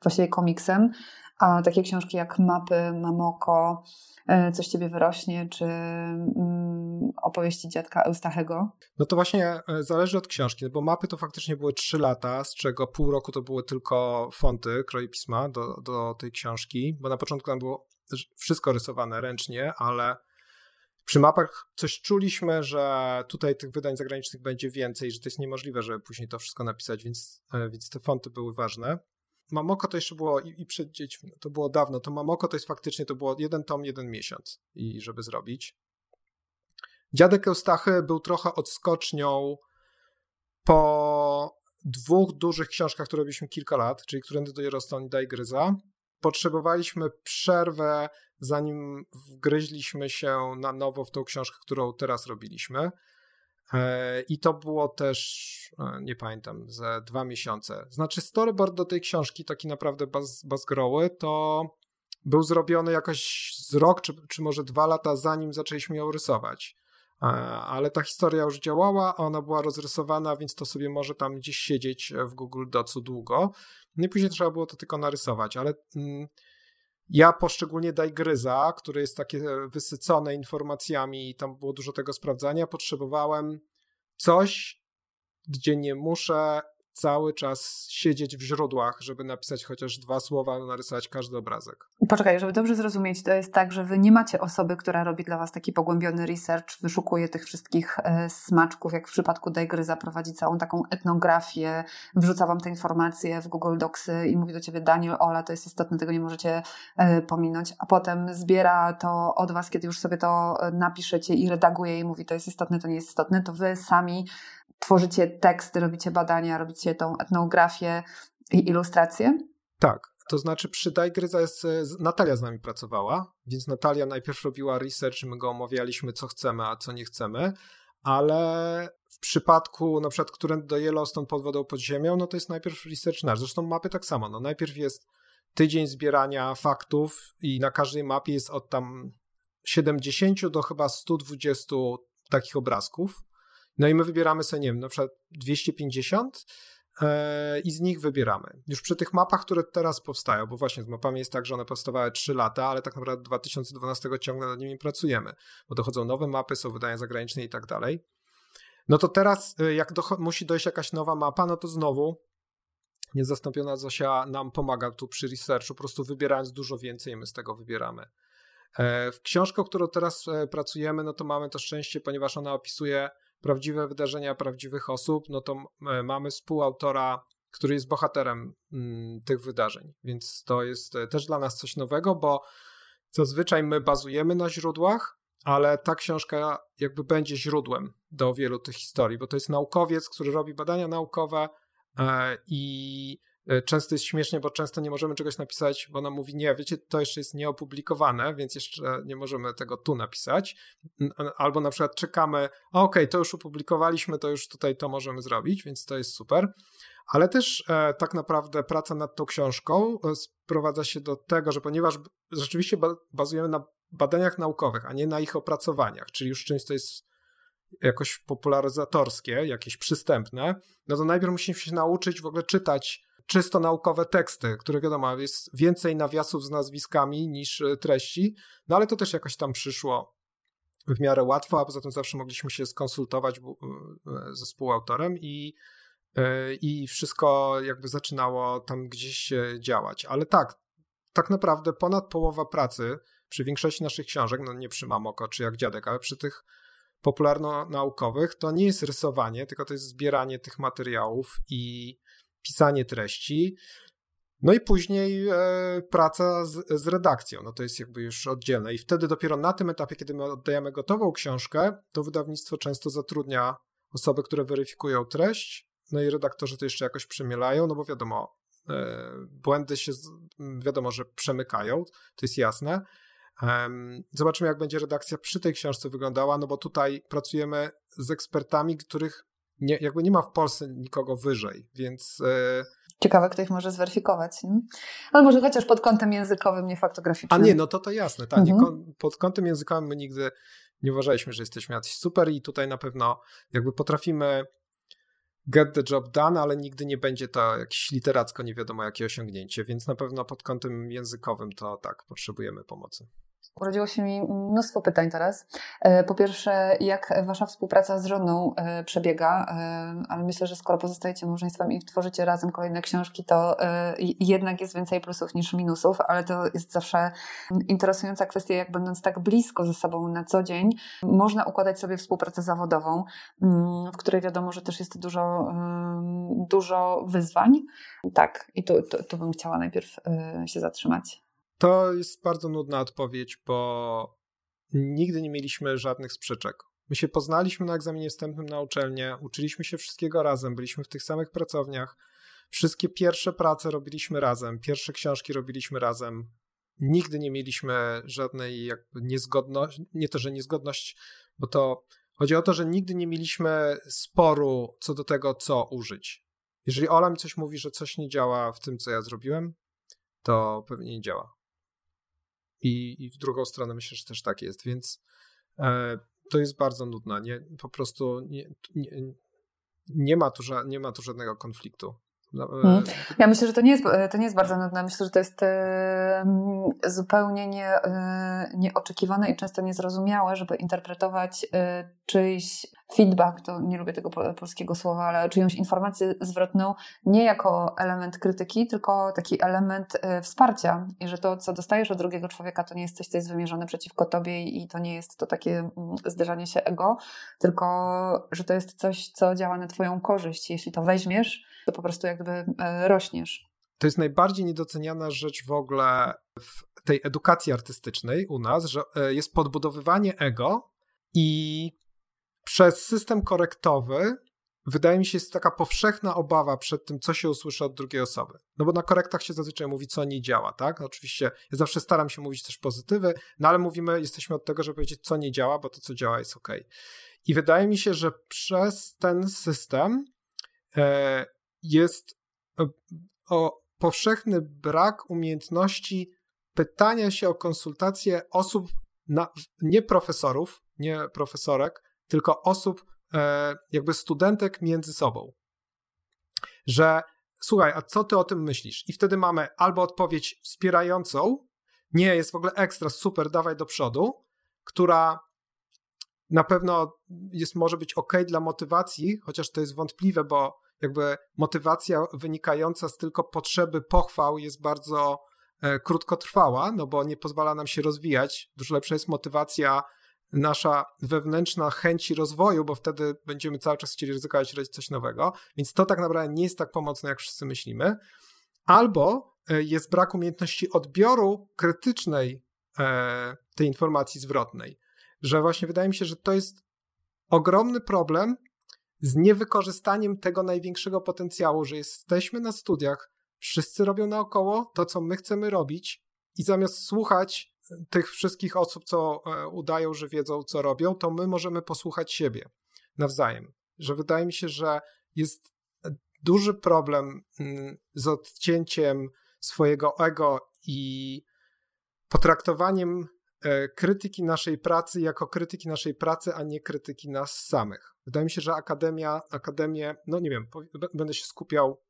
właściwie komiksem, a takie książki jak Mapy, Mamoko, E, coś ciebie wyrośnie, czy mm, opowieści dziadka Eustachego? No to właśnie e, zależy od książki, bo mapy to faktycznie były trzy lata, z czego pół roku to były tylko fonty, kroje pisma do, do tej książki, bo na początku tam było wszystko rysowane ręcznie, ale przy mapach coś czuliśmy, że tutaj tych wydań zagranicznych będzie więcej, że to jest niemożliwe, żeby później to wszystko napisać, więc, e, więc te fonty były ważne. Mamoko to jeszcze było i, i przed dziećmi, to było dawno, to Mamoko to jest faktycznie, to było jeden tom, jeden miesiąc i żeby zrobić. Dziadek Eustachy był trochę odskocznią po dwóch dużych książkach, które robiliśmy kilka lat, czyli Którędy do Jarosław i Gryza. Potrzebowaliśmy przerwę, zanim wgryźliśmy się na nowo w tą książkę, którą teraz robiliśmy. E, I to było też, e, nie pamiętam, za dwa miesiące. Znaczy, storyboard do tej książki, taki naprawdę baz, bazgroły, to był zrobiony jakoś z rok, czy, czy może dwa lata, zanim zaczęliśmy ją rysować. E, ale ta historia już działała, ona była rozrysowana, więc to sobie może tam gdzieś siedzieć w Google Docu długo. No i później trzeba było to tylko narysować, ale. Mm, ja poszczególnie Dajgryza, który jest takie wysycone informacjami i tam było dużo tego sprawdzania, potrzebowałem coś, gdzie nie muszę cały czas siedzieć w źródłach, żeby napisać chociaż dwa słowa, narysować każdy obrazek. Poczekaj, żeby dobrze zrozumieć, to jest tak, że wy nie macie osoby, która robi dla was taki pogłębiony research, wyszukuje tych wszystkich e, smaczków, jak w przypadku Degry zaprowadzi całą taką etnografię, wrzuca wam te informacje w Google Docsy i mówi do ciebie Daniel, Ola, to jest istotne, tego nie możecie e, pominąć, a potem zbiera to od was, kiedy już sobie to e, napiszecie i redaguje i mówi, to jest istotne, to nie jest istotne, to wy sami tworzycie teksty, robicie badania, robicie tą etnografię i ilustrację? Tak. To znaczy przy Dajgryza jest, Natalia z nami pracowała, więc Natalia najpierw robiła research, my go omawialiśmy, co chcemy, a co nie chcemy, ale w przypadku na przykład, które do Yellowstone pod wodą, pod ziemią, no to jest najpierw research nasz. Zresztą mapy tak samo. No najpierw jest tydzień zbierania faktów i na każdej mapie jest od tam 70 do chyba 120 takich obrazków. No i my wybieramy sobie, nie wiem, na przykład 250 e, i z nich wybieramy. Już przy tych mapach, które teraz powstają, bo właśnie z mapami jest tak, że one powstawały 3 lata, ale tak naprawdę 2012 ciągle nad nimi pracujemy, bo dochodzą nowe mapy, są wydania zagraniczne i tak dalej. No to teraz, e, jak musi dojść jakaś nowa mapa, no to znowu niezastąpiona Zosia nam pomaga tu przy researchu, po prostu wybierając dużo więcej, my z tego wybieramy. E, w książkę, którą teraz pracujemy, no to mamy to szczęście, ponieważ ona opisuje prawdziwe wydarzenia prawdziwych osób, no to e, mamy współautora, który jest bohaterem mm, tych wydarzeń. Więc to jest e, też dla nas coś nowego, bo zazwyczaj my bazujemy na źródłach, ale ta książka jakby będzie źródłem do wielu tych historii, bo to jest naukowiec, który robi badania naukowe e, i często jest śmiesznie, bo często nie możemy czegoś napisać, bo ona mówi, nie, wiecie, to jeszcze jest nieopublikowane, więc jeszcze nie możemy tego tu napisać. Albo na przykład czekamy, okej, okay, to już opublikowaliśmy, to już tutaj to możemy zrobić, więc to jest super. Ale też e, tak naprawdę praca nad tą książką e, sprowadza się do tego, że ponieważ rzeczywiście ba bazujemy na badaniach naukowych, a nie na ich opracowaniach, czyli już czymś, co jest jakoś popularyzatorskie, jakieś przystępne, no to najpierw musimy się nauczyć w ogóle czytać czysto naukowe teksty, które wiadomo, jest więcej nawiasów z nazwiskami niż e, treści, no ale to też jakoś tam przyszło w miarę łatwo, a poza tym zawsze mogliśmy się skonsultować e, ze współautorem i, e, i wszystko jakby zaczynało tam gdzieś działać. Ale tak, tak naprawdę ponad połowa pracy przy większości naszych książek, no nie przy Mamoko czy jak Dziadek, ale przy tych popularno-naukowych, to nie jest rysowanie, tylko to jest zbieranie tych materiałów i pisanie treści. No i później e, praca z, z, redakcją, no to jest jakby już oddzielne. I wtedy dopiero na tym etapie, kiedy my oddajemy gotową książkę, to wydawnictwo często zatrudnia osoby, które weryfikują treść, no i redaktorzy to jeszcze jakoś przemielają, no bo wiadomo, e, błędy się, wiadomo, że przemykają, to jest jasne, Zobaczymy, jak będzie redakcja przy tej książce wyglądała, no bo tutaj pracujemy z ekspertami, których nie, jakby nie ma w Polsce nikogo wyżej, więc. E, Ciekawe, kto ich może zweryfikować. Nie? Ale może chociaż pod kątem językowym, nie faktograficznym. A nie, no to to jasne. Tak, mhm. pod kątem językowym my nigdy nie uważaliśmy, że jesteśmy jacyś super i tutaj na pewno jakby potrafimy get the job done, ale nigdy nie będzie to jakieś literacko nie wiadomo jakie osiągnięcie, więc na pewno pod kątem językowym to tak, potrzebujemy pomocy. Urodziło się mi mnóstwo pytań teraz. E, po pierwsze, jak wasza współpraca z żoną e, przebiega, e, ale myślę, że skoro pozostajecie małżeństwem i tworzycie razem kolejne książki, to jednak jest więcej plusów niż minusów, ale to jest zawsze interesująca kwestia, jak będąc tak blisko ze sobą na co dzień, można układać sobie współpracę zawodową, mm, w której wiadomo, że też jest dużo, dużo wyzwań. Tak, i tu, tu, tu bym chciała najpierw się zatrzymać. To jest bardzo nudna odpowiedź, bo nigdy nie mieliśmy żadnych sprzeczek. My się poznaliśmy na egzaminie wstępnym na uczelnię, uczyliśmy się wszystkiego razem, byliśmy w tych samych pracowniach. Wszystkie pierwsze prace robiliśmy razem, pierwsze książki robiliśmy razem. Nigdy nie mieliśmy żadnej jakby niezgodności, nie to, że niezgodność, bo to chodzi o to, że nigdy nie mieliśmy sporu co do tego, co użyć. Jeżeli Ola mi coś mówi, że coś nie działa w tym, co ja zrobiłem, to pewnie nie działa. I, I w drugą stronę myślę, że też tak jest, więc e, to jest bardzo nudne. Nie, po prostu nie, nie, nie, ma tu, nie ma tu żadnego konfliktu. No, hmm. Ja myślę, że to nie, jest, to nie jest bardzo nudne. Myślę, że to jest e, zupełnie nie, e, nieoczekiwane i często niezrozumiałe, żeby interpretować e, czyjś feedback, to nie lubię tego polskiego słowa, ale czyjąś informację zwrotną nie jako element krytyki, tylko taki element wsparcia i że to, co dostajesz od drugiego człowieka, to nie jest coś, co jest wymierzone przeciwko tobie i to nie jest to takie mm, zderzanie się ego, tylko że to jest coś, co działa na twoją korzyść. Jeśli to weźmiesz, to po prostu jakby e, rośniesz. To jest najbardziej niedoceniana rzecz w ogóle w tej edukacji artystycznej u nas, że e, jest podbudowywanie ego i przez system korektowy wydaje mi się, jest taka powszechna obawa przed tym, co się usłyszy od drugiej osoby. No bo na korektach się zazwyczaj mówi, co nie działa, tak? Oczywiście ja zawsze staram się mówić też pozytywy, no ale mówimy, jesteśmy od tego, żeby powiedzieć, co nie działa, bo to, co działa, jest ok. I wydaje mi się, że przez ten system e, jest e, o powszechny brak umiejętności pytania się o konsultacje osób, na, nie profesorów, nie profesorek, tylko osób, e, jakby studentek między sobą. Że słuchaj, a co ty o tym myślisz? I wtedy mamy albo odpowiedź wspierającą, nie, jest w ogóle ekstra, super, dawaj do przodu, która na pewno jest, może być ok dla motywacji, chociaż to jest wątpliwe, bo jakby motywacja wynikająca z tylko potrzeby pochwał jest bardzo e, krótkotrwała, no bo nie pozwala nam się rozwijać. Dużo lepsza jest motywacja nasza wewnętrzna chęci rozwoju, bo wtedy będziemy cały czas chcieli ryzykować robić coś nowego, więc to tak naprawdę nie jest tak pomocne, jak wszyscy myślimy. Albo e, jest brak umiejętności odbioru krytycznej e, tej informacji zwrotnej, że właśnie wydaje mi się, że to jest ogromny problem, z niewykorzystaniem tego największego potencjału, że jesteśmy na studiach, wszyscy robią naokoło to, co my chcemy robić, i zamiast słuchać tych wszystkich osób, co e, udają, że wiedzą, co robią, to my możemy posłuchać siebie nawzajem. Że wydaje mi się, że jest duży problem mm, z odcięciem swojego ego i potraktowaniem e, krytyki naszej pracy jako krytyki naszej pracy, a nie krytyki nas samych. Wydaje mi się, że akademia, akademię, no nie wiem, będę się skupiał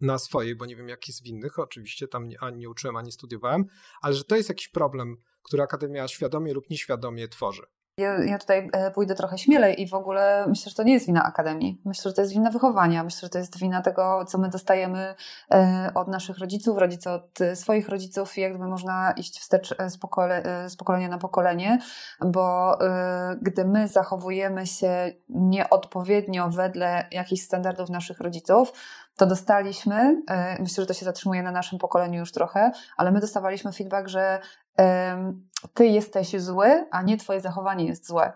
na swojej, bo nie wiem jak jest w innych, oczywiście tam ani nie uczyłem, ani studiowałem, ale że to jest jakiś problem, który akademia świadomie lub nieświadomie tworzy. Ja, ja, tutaj e, pójdę trochę śmielej i w ogóle myślę, że to nie jest wina akademii. Myślę, że to jest wina wychowania. Myślę, że to jest wina tego, co my dostajemy e, od naszych rodziców, rodzice od swoich rodziców i jakby można iść wstecz e, z, pokole, z pokolenia na pokolenie, bo gdy my zachowujemy się nieodpowiednio wedle jakichś standardów naszych rodziców, to dostaliśmy, myślę, że to się zatrzymuje na naszym pokoleniu już trochę, ale my dostawaliśmy feedback, że ty jesteś zły, a nie twoje zachowanie jest złe.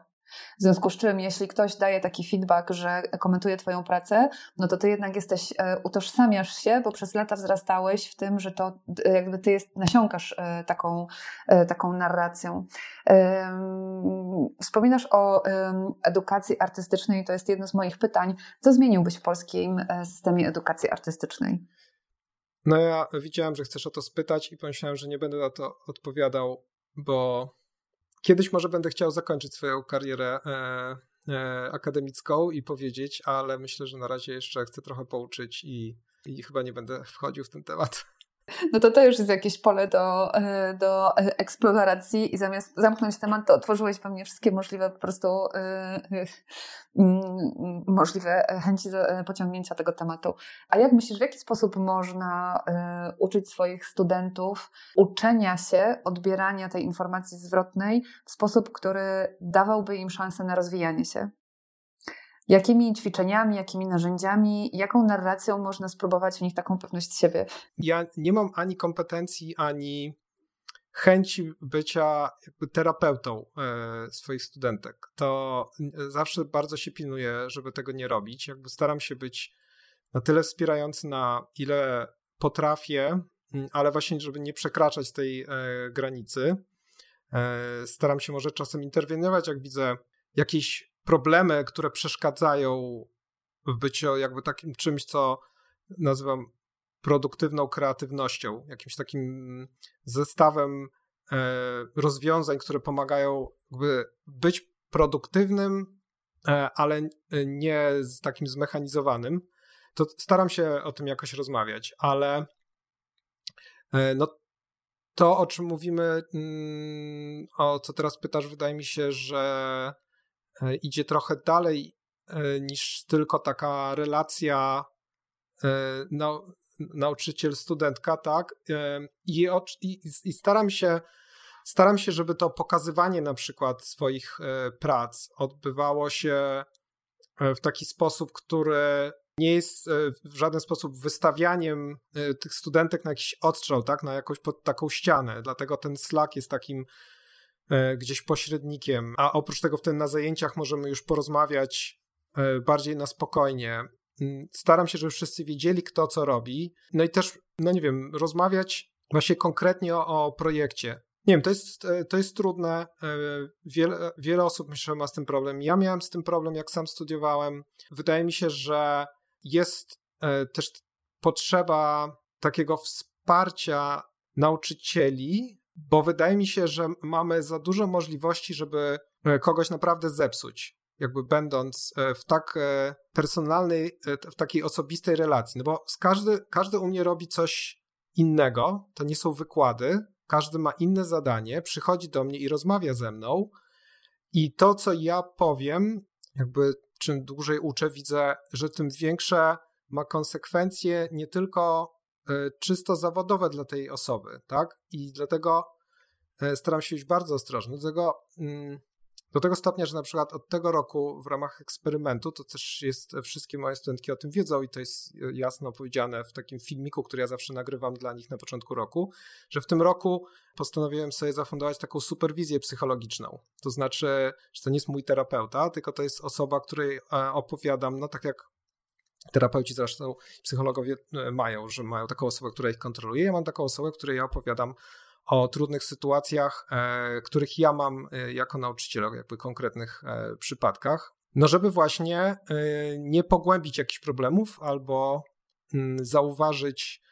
W związku z czym, jeśli ktoś daje taki feedback, że komentuje Twoją pracę, no to Ty jednak jesteś, e, utożsamiasz się, bo przez lata wzrastałeś w tym, że to e, jakby Ty jest, nasiąkasz e, taką, taką narracją. Wspominasz o edukacji artystycznej, to jest jedno z moich pytań. Co zmieniłbyś w polskim systemie edukacji artystycznej? No ja widziałem, że chcesz o to spytać i pomyślałem, że nie będę na to odpowiadał, bo Kiedyś może będę chciał zakończyć swoją karierę e, e, akademicką i powiedzieć, ale myślę, że na razie jeszcze chcę trochę pouczyć i, i chyba nie będę wchodził w ten temat. No to to już jest jakieś pole do, e, do eksploracji i zamiast zamknąć temat, to otworzyłeś pewnie wszystkie możliwe po prostu yy, yy, możliwe chęci pociągnięcia tego tematu. A jak myślisz, w jaki sposób można uczyć swoich studentów uczenia się, odbierania tej informacji zwrotnej w sposób, który dawałby im szansę na rozwijanie się? Jakimi ćwiczeniami, jakimi narzędziami, jaką narracją można spróbować w nich taką pewność siebie? Ja nie mam ani kompetencji, ani chęci bycia terapeutą e, swoich studentek. To zawsze bardzo się pilnuję, żeby tego nie robić. Jakby staram się być na tyle wspierający, na ile potrafię, ale właśnie, żeby nie przekraczać tej e, granicy. E, staram się może czasem interweniować, jak widzę jakieś problemy, które przeszkadzają w byciu jakby takim czymś, co nazywam produktywną kreatywnością, jakimś takim zestawem e, rozwiązań, które pomagają być produktywnym, e, ale nie takim zmechanizowanym, to staram się o tym jakoś rozmawiać, ale e, no, to, o czym mówimy, mm, o co teraz pytasz, wydaje mi się, że idzie trochę dalej e, niż tylko taka relacja e, nauczyciel-studentka, tak? I, i, I, staram się staram się, żeby to pokazywanie na przykład swoich prac odbywało się w taki sposób, który nie jest w żaden sposób wystawianiem tych studentek na jakiś odstrzał, tak, na jakąś pod taką ścianę. Dlatego ten Slack jest takim E, gdzieś pośrednikiem, a oprócz tego wtedy na zajęciach możemy już porozmawiać e, bardziej na spokojnie. Mm, staram się, żeby wszyscy wiedzieli, kto co robi. No i też, no nie wiem, rozmawiać właśnie konkretnie o, o projekcie. Nie wiem, to jest, e, to jest trudne. Wiele, wiele osób myślę ma z tym problem. Ja miałem z tym problem, jak sam studiowałem. Wydaje mi się, że jest też potrzeba takiego wsparcia nauczycieli, bo wydaje mi się, że mamy za dużo możliwości, żeby e, kogoś naprawdę zepsuć, jakby będąc e, w tak e, personalnej, w takiej osobistej relacji. No bo każdy, każdy u mnie robi coś innego, to nie są wykłady, każdy ma inne zadanie, przychodzi do mnie i rozmawia ze mną. I to, co ja powiem, jakby czym dłużej uczę, widzę, że tym większe ma konsekwencje nie tylko czysto zawodowe dla tej osoby, tak? I dlatego e, staram się być bardzo ostrożny. Do tego, mm, do tego stopnia, że na przykład od tego roku w ramach eksperymentu, to też jest, wszystkie moje studentki o tym wiedzą i to jest jasno powiedziane w takim filmiku, który ja zawsze nagrywam dla nich na początku roku, że w tym roku postanowiłem sobie zafundować taką superwizję psychologiczną. To znaczy, że to nie jest mój terapeuta, tylko to jest osoba, której e, opowiadam, no tak jak Terapeuci zresztą, psychologowie e, mają, że mają taką osobę, która ich kontroluje. Ja mam taką osobę, której ja opowiadam o trudnych sytuacjach, e, których ja mam e, jako nauczyciel, jakby konkretnych e, przypadkach. No, żeby właśnie nie pogłębić jakichś problemów albo m, mm, zauważyć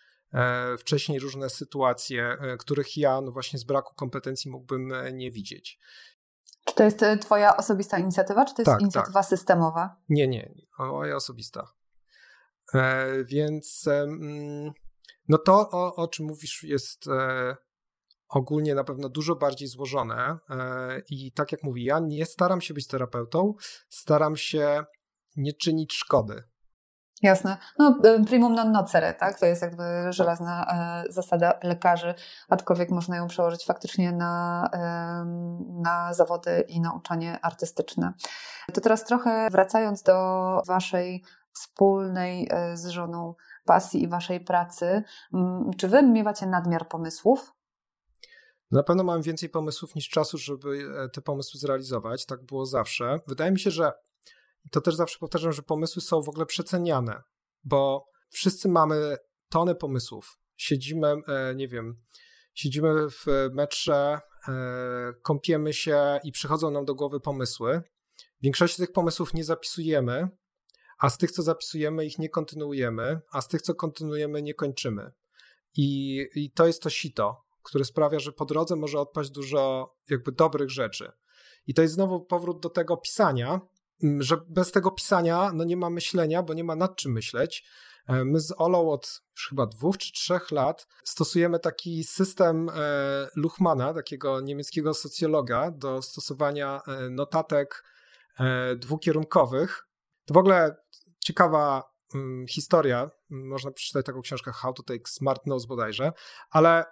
wcześniej różne sytuacje, których ja no właśnie z braku kompetencji mógłbym nie widzieć. Czy to jest Twoja osobista inicjatywa, czy to jest tak, inicjatywa tak. systemowa? Nie, nie, moja osobista. E, więc no to, o, o czym mówisz, jest e, ogólnie na pewno dużo bardziej złożone. E, I tak jak mówi, ja nie staram się być terapeutą, staram się nie czynić szkody. Jasne. No, primum non nocere, tak? To jest jakby żelazna zasada lekarzy, aczkolwiek można ją przełożyć faktycznie na, na zawody i nauczanie artystyczne. To teraz trochę wracając do Waszej wspólnej e, z żoną pasji i waszej pracy. Czy wy miewacie nadmiar pomysłów? Na pewno mam więcej pomysłów niż czasu, żeby e, te pomysły zrealizować. Tak było zawsze. Wydaje mi się, że to też zawsze powtarzam, że pomysły są w ogóle przeceniane, bo wszyscy mamy tonę pomysłów. Siedzimy, e, nie wiem, siedzimy w metrze, kąpiemy się i przychodzą nam do głowy pomysły. Większość tych pomysłów nie zapisujemy, a z tych, co zapisujemy, ich nie kontynuujemy, a z tych, co kontynuujemy, nie kończymy. I, i to jest to sito, które sprawia, że po drodze może odpaść dużo jakby dobrych rzeczy. I to jest znowu powrót do tego pisania, że bez tego pisania no nie ma myślenia, bo nie ma nad czym myśleć. E, my z Olą od już chyba dwóch czy trzech lat stosujemy taki system e, Luchmana, takiego niemieckiego socjologa, do stosowania e, notatek dwukierunkowych. To w ogóle ciekawa mm, historia. Można przeczytać taką książkę How to Take Smart Notes bodajże, ale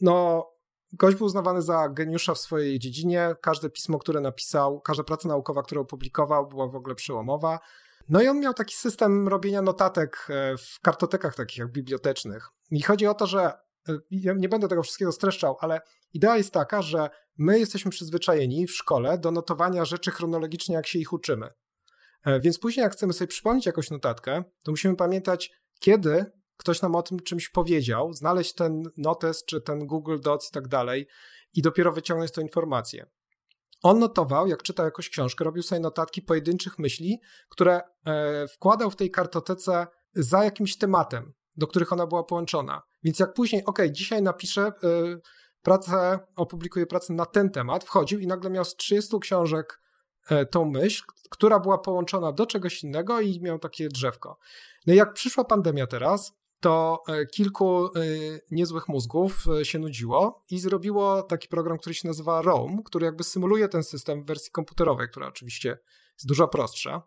no, gość był uznawany za geniusza w swojej dziedzinie. Każde pismo, które napisał, każda praca naukowa, którą opublikował, była w ogóle przełomowa. No i on miał taki system robienia notatek e, w kartotekach takich jak bibliotecznych. I chodzi o to, że e, ja nie będę tego wszystkiego streszczał, ale idea jest taka, że my jesteśmy przyzwyczajeni w szkole do notowania rzeczy chronologicznie, jak się ich uczymy. E, więc później, jak chcemy sobie przypomnieć jakąś notatkę, to musimy pamiętać, kiedy ktoś nam o tym czymś powiedział, znaleźć ten notes czy ten Google Docs i tak dalej i dopiero wyciągnąć tę informację. On notował, jak czytał jakąś książkę, robił sobie notatki pojedynczych myśli, które e, wkładał w tej kartotece za jakimś tematem, do których ona była połączona. Więc jak później, ok, dzisiaj napiszę e, pracę, opublikuję pracę na ten temat, wchodził i nagle miał z 30 książek tą myśl, która była połączona do czegoś innego i miał takie drzewko. No i jak przyszła pandemia teraz, to e, kilku e, niezłych mózgów e, się nudziło i zrobiło taki program, który się nazywa Roam, który jakby symuluje ten system w wersji komputerowej, która oczywiście jest dużo prostsza.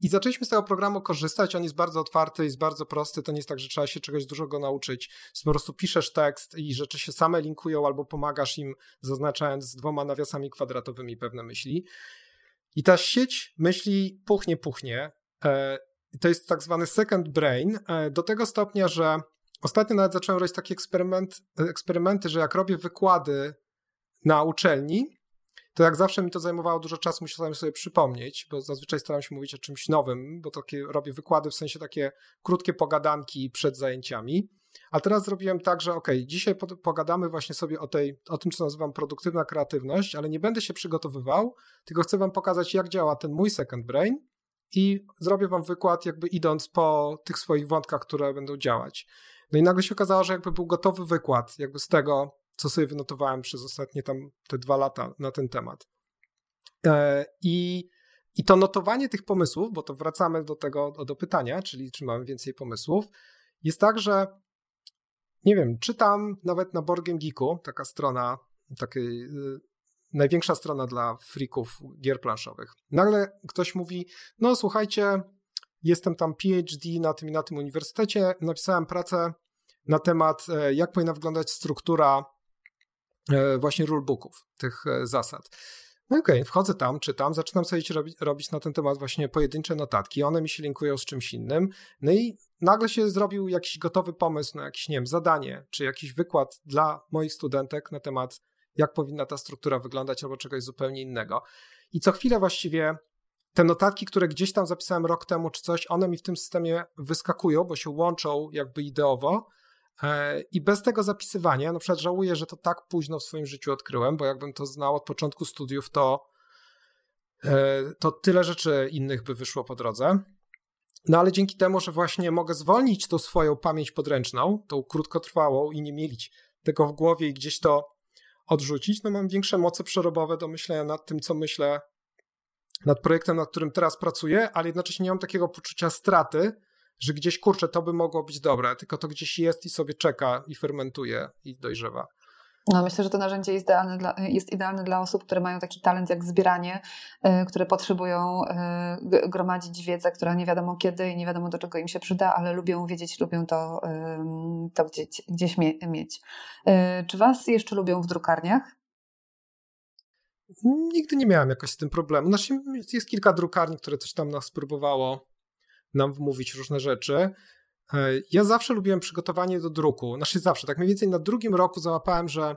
I zaczęliśmy z tego programu korzystać. On jest bardzo otwarty, jest bardzo prosty. To nie jest tak, że trzeba się czegoś dużo go nauczyć. Po prostu piszesz tekst i rzeczy się same linkują, albo pomagasz im, zaznaczając dwoma nawiasami kwadratowymi pewne myśli. I ta sieć myśli puchnie, puchnie to jest tak zwany second brain, e, do tego stopnia, że ostatnio nawet zacząłem robić takie eksperyment, eksperymenty, że jak robię wykłady na uczelni, to jak zawsze mi to zajmowało dużo czasu, musiałem sobie przypomnieć, bo zazwyczaj staram się mówić o czymś nowym, bo takie robię wykłady w sensie takie krótkie pogadanki przed zajęciami. A teraz zrobiłem tak, że ok, dzisiaj pogadamy właśnie sobie o, tej, o tym, co nazywam produktywna kreatywność, ale nie będę się przygotowywał, tylko chcę wam pokazać, jak działa ten mój second brain i zrobię wam wykład, jakby idąc po tych swoich wątkach, które będą działać. No i nagle się okazało, że jakby był gotowy wykład, jakby z tego, co sobie wynotowałem przez ostatnie tam te dwa lata na ten temat. E, I, i to notowanie tych pomysłów, bo to wracamy do tego, do pytania, czyli czy mamy więcej pomysłów, jest tak, że nie wiem, czytam nawet na Board Geeku, taka strona takiej y, największa strona dla freaków gier planszowych. Nagle ktoś mówi, no słuchajcie, jestem tam PhD na tym i na tym uniwersytecie, napisałem pracę na temat, e, jak powinna wyglądać struktura e, właśnie rulebooków, tych e, zasad. No okej, okay, wchodzę tam, czytam, zaczynam sobie robić, robić na ten temat właśnie pojedyncze notatki, one mi się linkują z czymś innym, no i nagle się zrobił jakiś gotowy pomysł na jakieś, nie wiem, zadanie, czy jakiś wykład dla moich studentek na temat jak powinna ta struktura wyglądać albo czegoś zupełnie innego. I co chwilę właściwie te notatki, które gdzieś tam zapisałem rok temu czy coś, one mi w tym systemie wyskakują, bo się łączą jakby ideowo. E, I bez tego zapisywania, na przykład żałuję, że to tak późno w swoim życiu odkryłem, bo jakbym to znał od początku studiów, to, e, to tyle rzeczy innych by wyszło po drodze. No ale dzięki temu, że właśnie mogę zwolnić tą swoją pamięć podręczną, tą krótkotrwałą i nie mielić tego w głowie i gdzieś to odrzucić, no mam większe moce przerobowe do myślenia nad tym, co myślę, nad projektem, nad którym teraz pracuję, ale jednocześnie nie mam takiego poczucia straty, że gdzieś, kurczę, to by mogło być dobre, tylko to gdzieś jest i sobie czeka i fermentuje i dojrzewa. No, myślę, że to narzędzie jest idealne, dla, jest idealne dla osób, które mają taki talent jak zbieranie, y, które potrzebują y, gromadzić wiedzę, która nie wiadomo kiedy i nie wiadomo do czego im się przyda, ale lubią wiedzieć, lubią to, y, to gdzieś, gdzieś mie mieć. Czy Was jeszcze lubią w drukarniach? Nigdy nie miałem jakoś z tym problemu. Znaczy, jest kilka drukarni, które coś tam nas próbowało nam wmówić różne rzeczy. Ja zawsze lubiłem przygotowanie do druku. Znaczy zawsze, tak mniej więcej na drugim roku załapałem, że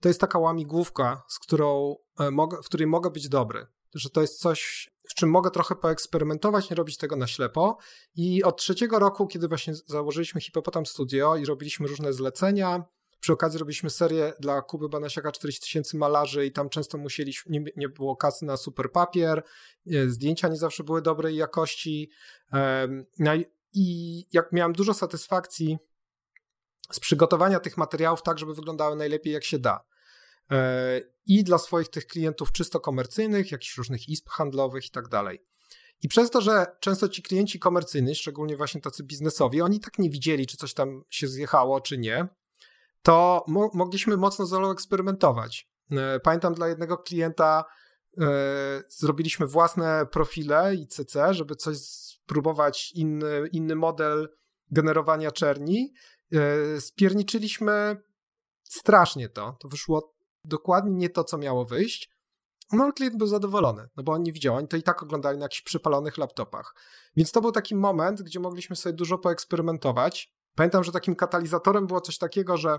to jest taka łamigłówka, z którą e, w której mogę być dobry. Że to jest coś, w czym mogę trochę poeksperymentować, nie robić tego na ślepo. I od trzeciego roku, kiedy właśnie założyliśmy Hipopotam Studio i robiliśmy różne zlecenia, przy okazji robiliśmy serię dla Kuby Banasiaka 40 tysięcy malarzy i tam często musieliśmy, nie, nie, było kasy na super papier, e, zdjęcia nie zawsze były dobrej jakości. No I jak miałem dużo satysfakcji z przygotowania tych materiałów tak, żeby wyglądały najlepiej jak się da. E, I dla swoich tych klientów czysto komercyjnych, jakichś różnych izb handlowych i tak dalej. I przez to, że często ci klienci komercyjni, szczególnie właśnie tacy biznesowi, oni tak nie widzieli, czy coś tam się zjechało, czy nie, to mo mogliśmy mocno z eksperymentować. E, pamiętam dla jednego klienta e, zrobiliśmy własne profile ICC, żeby coś spróbować, inny, inny model generowania czerni. E, spierniczyliśmy strasznie to. To wyszło dokładnie nie to, co miało wyjść. No, klient był zadowolony, no bo on nie widział, oni to i tak oglądali na jakichś przypalonych laptopach. Więc to był taki moment, gdzie mogliśmy sobie dużo poeksperymentować. Pamiętam, że takim katalizatorem było coś takiego, że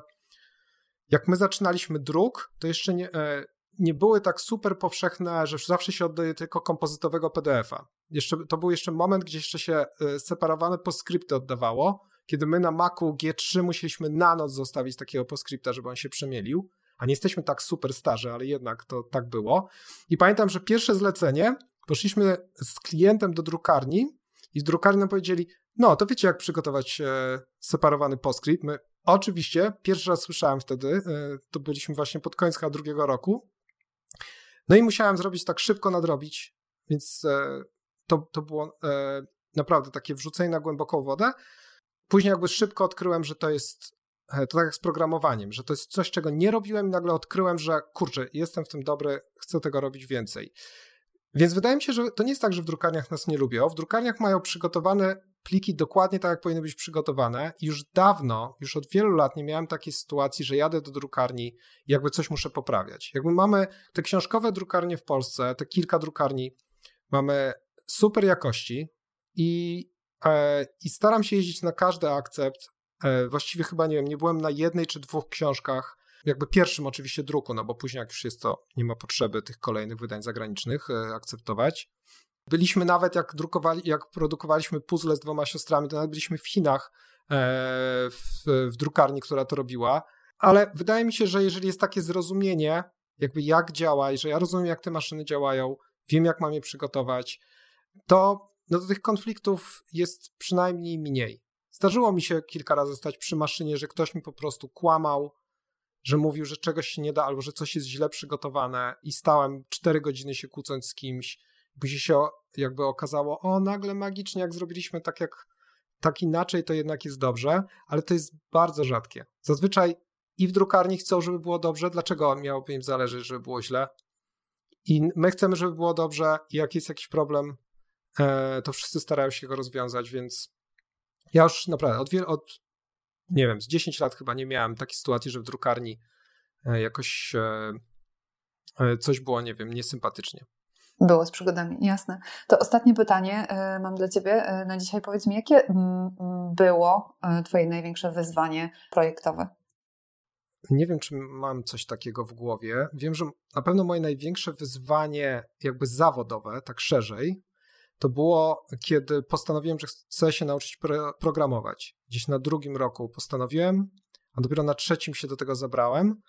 jak my zaczynaliśmy druk, to jeszcze nie, e, nie były tak super powszechne, że zawsze się oddaje tylko kompozytowego PDF-a. Jeszcze, to był jeszcze moment, gdzie jeszcze się e, separowane postscripty oddawało, kiedy my na Macu G3 musieliśmy na noc zostawić takiego postscripta, żeby on się przemielił, a nie jesteśmy tak super starzy, ale jednak to tak było. I pamiętam, że pierwsze zlecenie, poszliśmy z klientem do drukarni i z drukarni nam powiedzieli, no to wiecie jak przygotować e, separowany postscript. My oczywiście, pierwszy raz słyszałem wtedy, e, to byliśmy właśnie pod koniec drugiego roku, no i musiałem zrobić tak szybko nadrobić, więc e, to, to było e, naprawdę takie wrzucenie na głęboką wodę. Później jakby szybko odkryłem, że to jest e, to tak jak z programowaniem, że to jest coś, czego nie robiłem i nagle odkryłem, że kurczę, jestem w tym dobry, chcę tego robić więcej. Więc wydaje mi się, że to nie jest tak, że w drukarniach nas nie lubią. W drukarniach mają przygotowane pliki dokładnie tak, jak powinny być przygotowane. I już dawno, już od wielu lat nie miałem takiej sytuacji, że jadę do drukarni i jakby coś muszę poprawiać. Jakby mamy te książkowe drukarnie w Polsce, te kilka drukarni, mamy super jakości i, e, i staram się jeździć na każdy akcept. E, właściwie chyba nie wiem, nie byłem na jednej czy dwóch książkach, jakby pierwszym oczywiście druku, no bo później jak już jest to, nie ma potrzeby tych kolejnych wydań zagranicznych e, akceptować. Byliśmy nawet, jak, drukowali, jak produkowaliśmy puzzle z dwoma siostrami, to nawet byliśmy w Chinach e, w, w drukarni, która to robiła. Ale wydaje mi się, że jeżeli jest takie zrozumienie, jakby jak działa i że ja rozumiem, jak te maszyny działają, wiem, jak mam je przygotować, to no do tych konfliktów jest przynajmniej mniej. Zdarzyło mi się kilka razy stać przy maszynie, że ktoś mi po prostu kłamał, że mówił, że czegoś się nie da, albo że coś jest źle przygotowane i stałem cztery godziny się kłócąc z kimś później się jakby okazało, o nagle magicznie, jak zrobiliśmy tak jak tak inaczej, to jednak jest dobrze, ale to jest bardzo rzadkie. Zazwyczaj i w drukarni chcą, żeby było dobrze. Dlaczego miałoby im zależeć, żeby było źle? I my chcemy, żeby było dobrze, i jak jest jakiś problem, e, to wszyscy starają się go rozwiązać, więc ja już naprawdę od, od nie wiem, z 10 lat chyba nie miałem takiej sytuacji, że w drukarni e, jakoś e, coś było, nie wiem, niesympatycznie. Było z przygodami, jasne. To ostatnie pytanie y, mam dla Ciebie y, na dzisiaj. Powiedz mi, jakie było y, Twoje największe wyzwanie projektowe? Nie wiem, czy mam coś takiego w głowie. Wiem, że na pewno moje największe wyzwanie, jakby zawodowe, tak szerzej, to było, kiedy postanowiłem, że chcę się nauczyć programować. Gdzieś na drugim roku postanowiłem, a dopiero na trzecim się do tego zabrałem.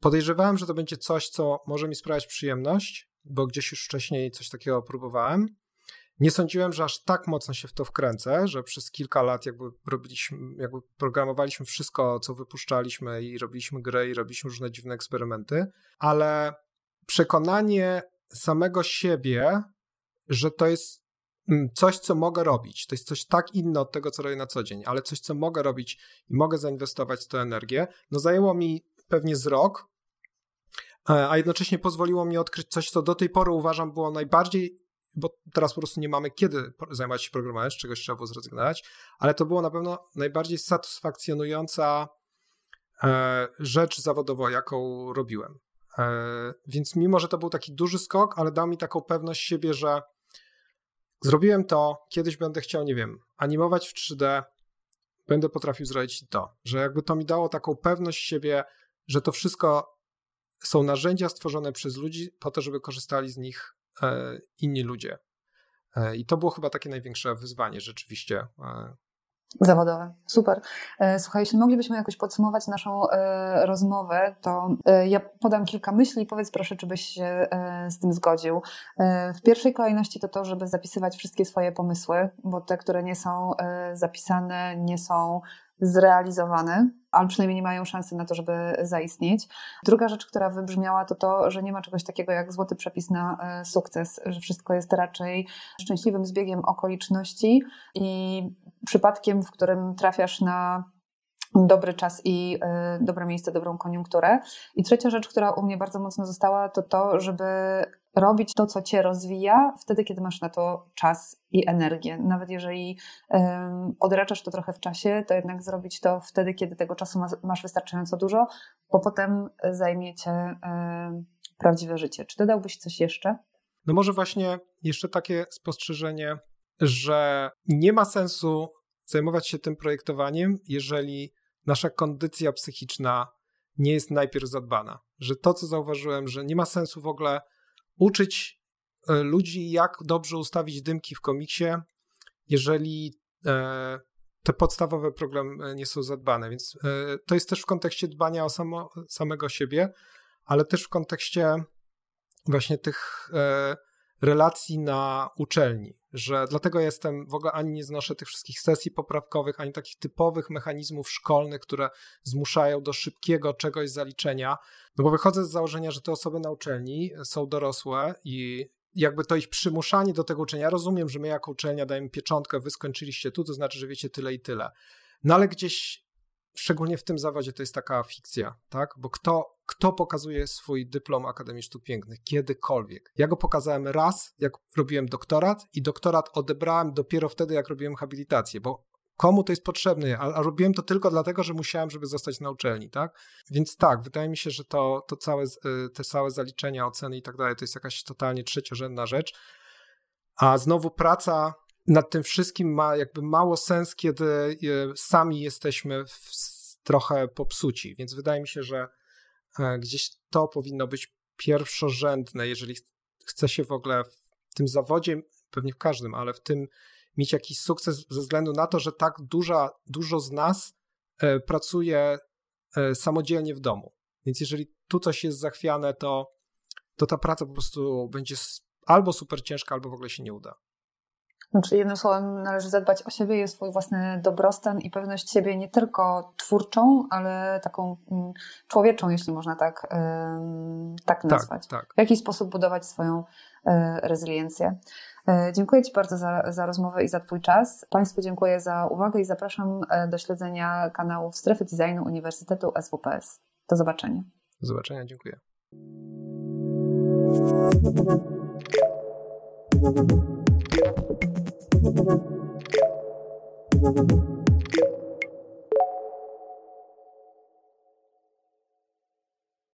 Podejrzewałem, że to będzie coś, co może mi sprawiać przyjemność, bo gdzieś już wcześniej coś takiego próbowałem. Nie sądziłem, że aż tak mocno się w to wkręcę, że przez kilka lat jakby robiliśmy, jakby programowaliśmy wszystko, co wypuszczaliśmy i robiliśmy gry i robiliśmy różne dziwne eksperymenty, ale przekonanie samego siebie, że to jest mm, coś, co mogę robić. To jest coś tak inne od tego, co robię na co dzień, ale coś, co mogę robić i mogę zainwestować w tę energię. No zajęło mi pewnie z rok, a jednocześnie pozwoliło mi odkryć coś, co do tej pory uważam było najbardziej, bo teraz po prostu nie mamy kiedy zajmować się programowaniem, z czegoś trzeba było zrezygnować, ale to było na pewno najbardziej satysfakcjonująca e, rzecz zawodowa, jaką robiłem. E, więc mimo, że to był taki duży skok, ale dał mi taką pewność siebie, że zrobiłem to, kiedyś będę chciał, nie wiem, animować w 3D, będę potrafił zrobić to, że jakby to mi dało taką pewność siebie, że to wszystko są narzędzia stworzone przez ludzi po to, żeby korzystali z nich inni ludzie. I to było chyba takie największe wyzwanie rzeczywiście Zawodowe. Super. E, słuchaj, jeśli moglibyśmy jakoś podsumować naszą e, rozmowę, to e, ja podam kilka myśli i powiedz proszę, czy byś się z tym zgodził. W pierwszej kolejności to to, żeby zapisywać wszystkie swoje pomysły, bo te, które nie są zapisane, nie są zrealizowane, albo przynajmniej nie mają szansy na to, żeby zaistnieć. Druga rzecz, która wybrzmiała, to to, że nie ma czegoś takiego jak złoty przepis na e, sukces, że wszystko jest raczej szczęśliwym zbiegiem okoliczności i przypadkiem, w którym trafiasz na dobry czas i y, dobre miejsce, dobrą koniunkturę. I trzecia rzecz, która u mnie bardzo mocno została, to to, żeby robić to, co cię rozwija, wtedy, kiedy masz na to czas i energię. Nawet jeżeli odraczasz to trochę w czasie, to jednak zrobić to wtedy, kiedy tego czasu masz wystarczająco dużo, bo potem zajmie cię prawdziwe życie. Czy dodałbyś coś jeszcze? No może właśnie jeszcze takie spostrzeżenie, że nie ma sensu zajmować się tym projektowaniem, jeżeli nasza kondycja psychiczna nie jest najpierw zadbana. Że to, co zauważyłem, że nie ma sensu w ogóle uczyć e, ludzi, jak dobrze ustawić dymki w komiksie, jeżeli e, te podstawowe problemy nie są zadbane. Więc e, to jest też w kontekście dbania o samo, samego siebie, ale też w kontekście właśnie tych relacji na uczelni, że dlatego jestem, w ogóle ani nie znoszę tych wszystkich sesji poprawkowych, ani takich typowych mechanizmów szkolnych, które zmuszają do szybkiego czegoś zaliczenia, no bo wychodzę z założenia, że te osoby na uczelni są dorosłe i jakby to ich przymuszanie do tego uczenia, rozumiem, że my jako uczelnia dajemy pieczątkę, wy skończyliście tu, to znaczy, że wiecie tyle i tyle. No ale gdzieś szczególnie w tym zawodzie to jest taka fikcja, tak? Bo kto, kto pokazuje swój dyplom Akademii Sztuk Pięknych kiedykolwiek? Ja go pokazałem raz, jak robiłem doktorat i doktorat odebrałem dopiero wtedy, jak robiłem habilitację, bo komu to jest potrzebne, a, a, robiłem to tylko dlatego, że musiałem, żeby zostać na uczelni, tak? Więc tak, wydaje mi się, że to, to całe, y, te całe zaliczenia, oceny i tak dalej, to jest jakaś totalnie trzeciorzędna rzecz. A znowu praca nad tym wszystkim ma jakby mało sens, kiedy e, sami jesteśmy trochę popsuci. Więc wydaje mi się, że e, gdzieś to powinno być pierwszorzędne, jeżeli chce się w ogóle w tym zawodzie, pewnie w każdym, ale w tym mieć jakiś sukces ze względu na to, że tak duża, dużo z nas e, pracuje samodzielnie w domu. Więc jeżeli tu coś jest zachwiane, to, to ta praca po prostu będzie albo super ciężka, albo w ogóle się nie uda. Znaczy, jednym słowem, należy zadbać o siebie i swój własny dobrostan i pewność siebie nie tylko twórczą, ale taką mm, człowieczą, jeśli można tak, tak, tak nazwać. Tak, tak. W jaki sposób budować swoją e, rezyliencję. E, dziękuję Ci bardzo za, za rozmowę i za Twój czas. Państwu dziękuję za uwagę i zapraszam e, do śledzenia kanałów Strefy Designu Uniwersytetu SWPS. Do zobaczenia. Do zobaczenia, dziękuję. Thank you. thank you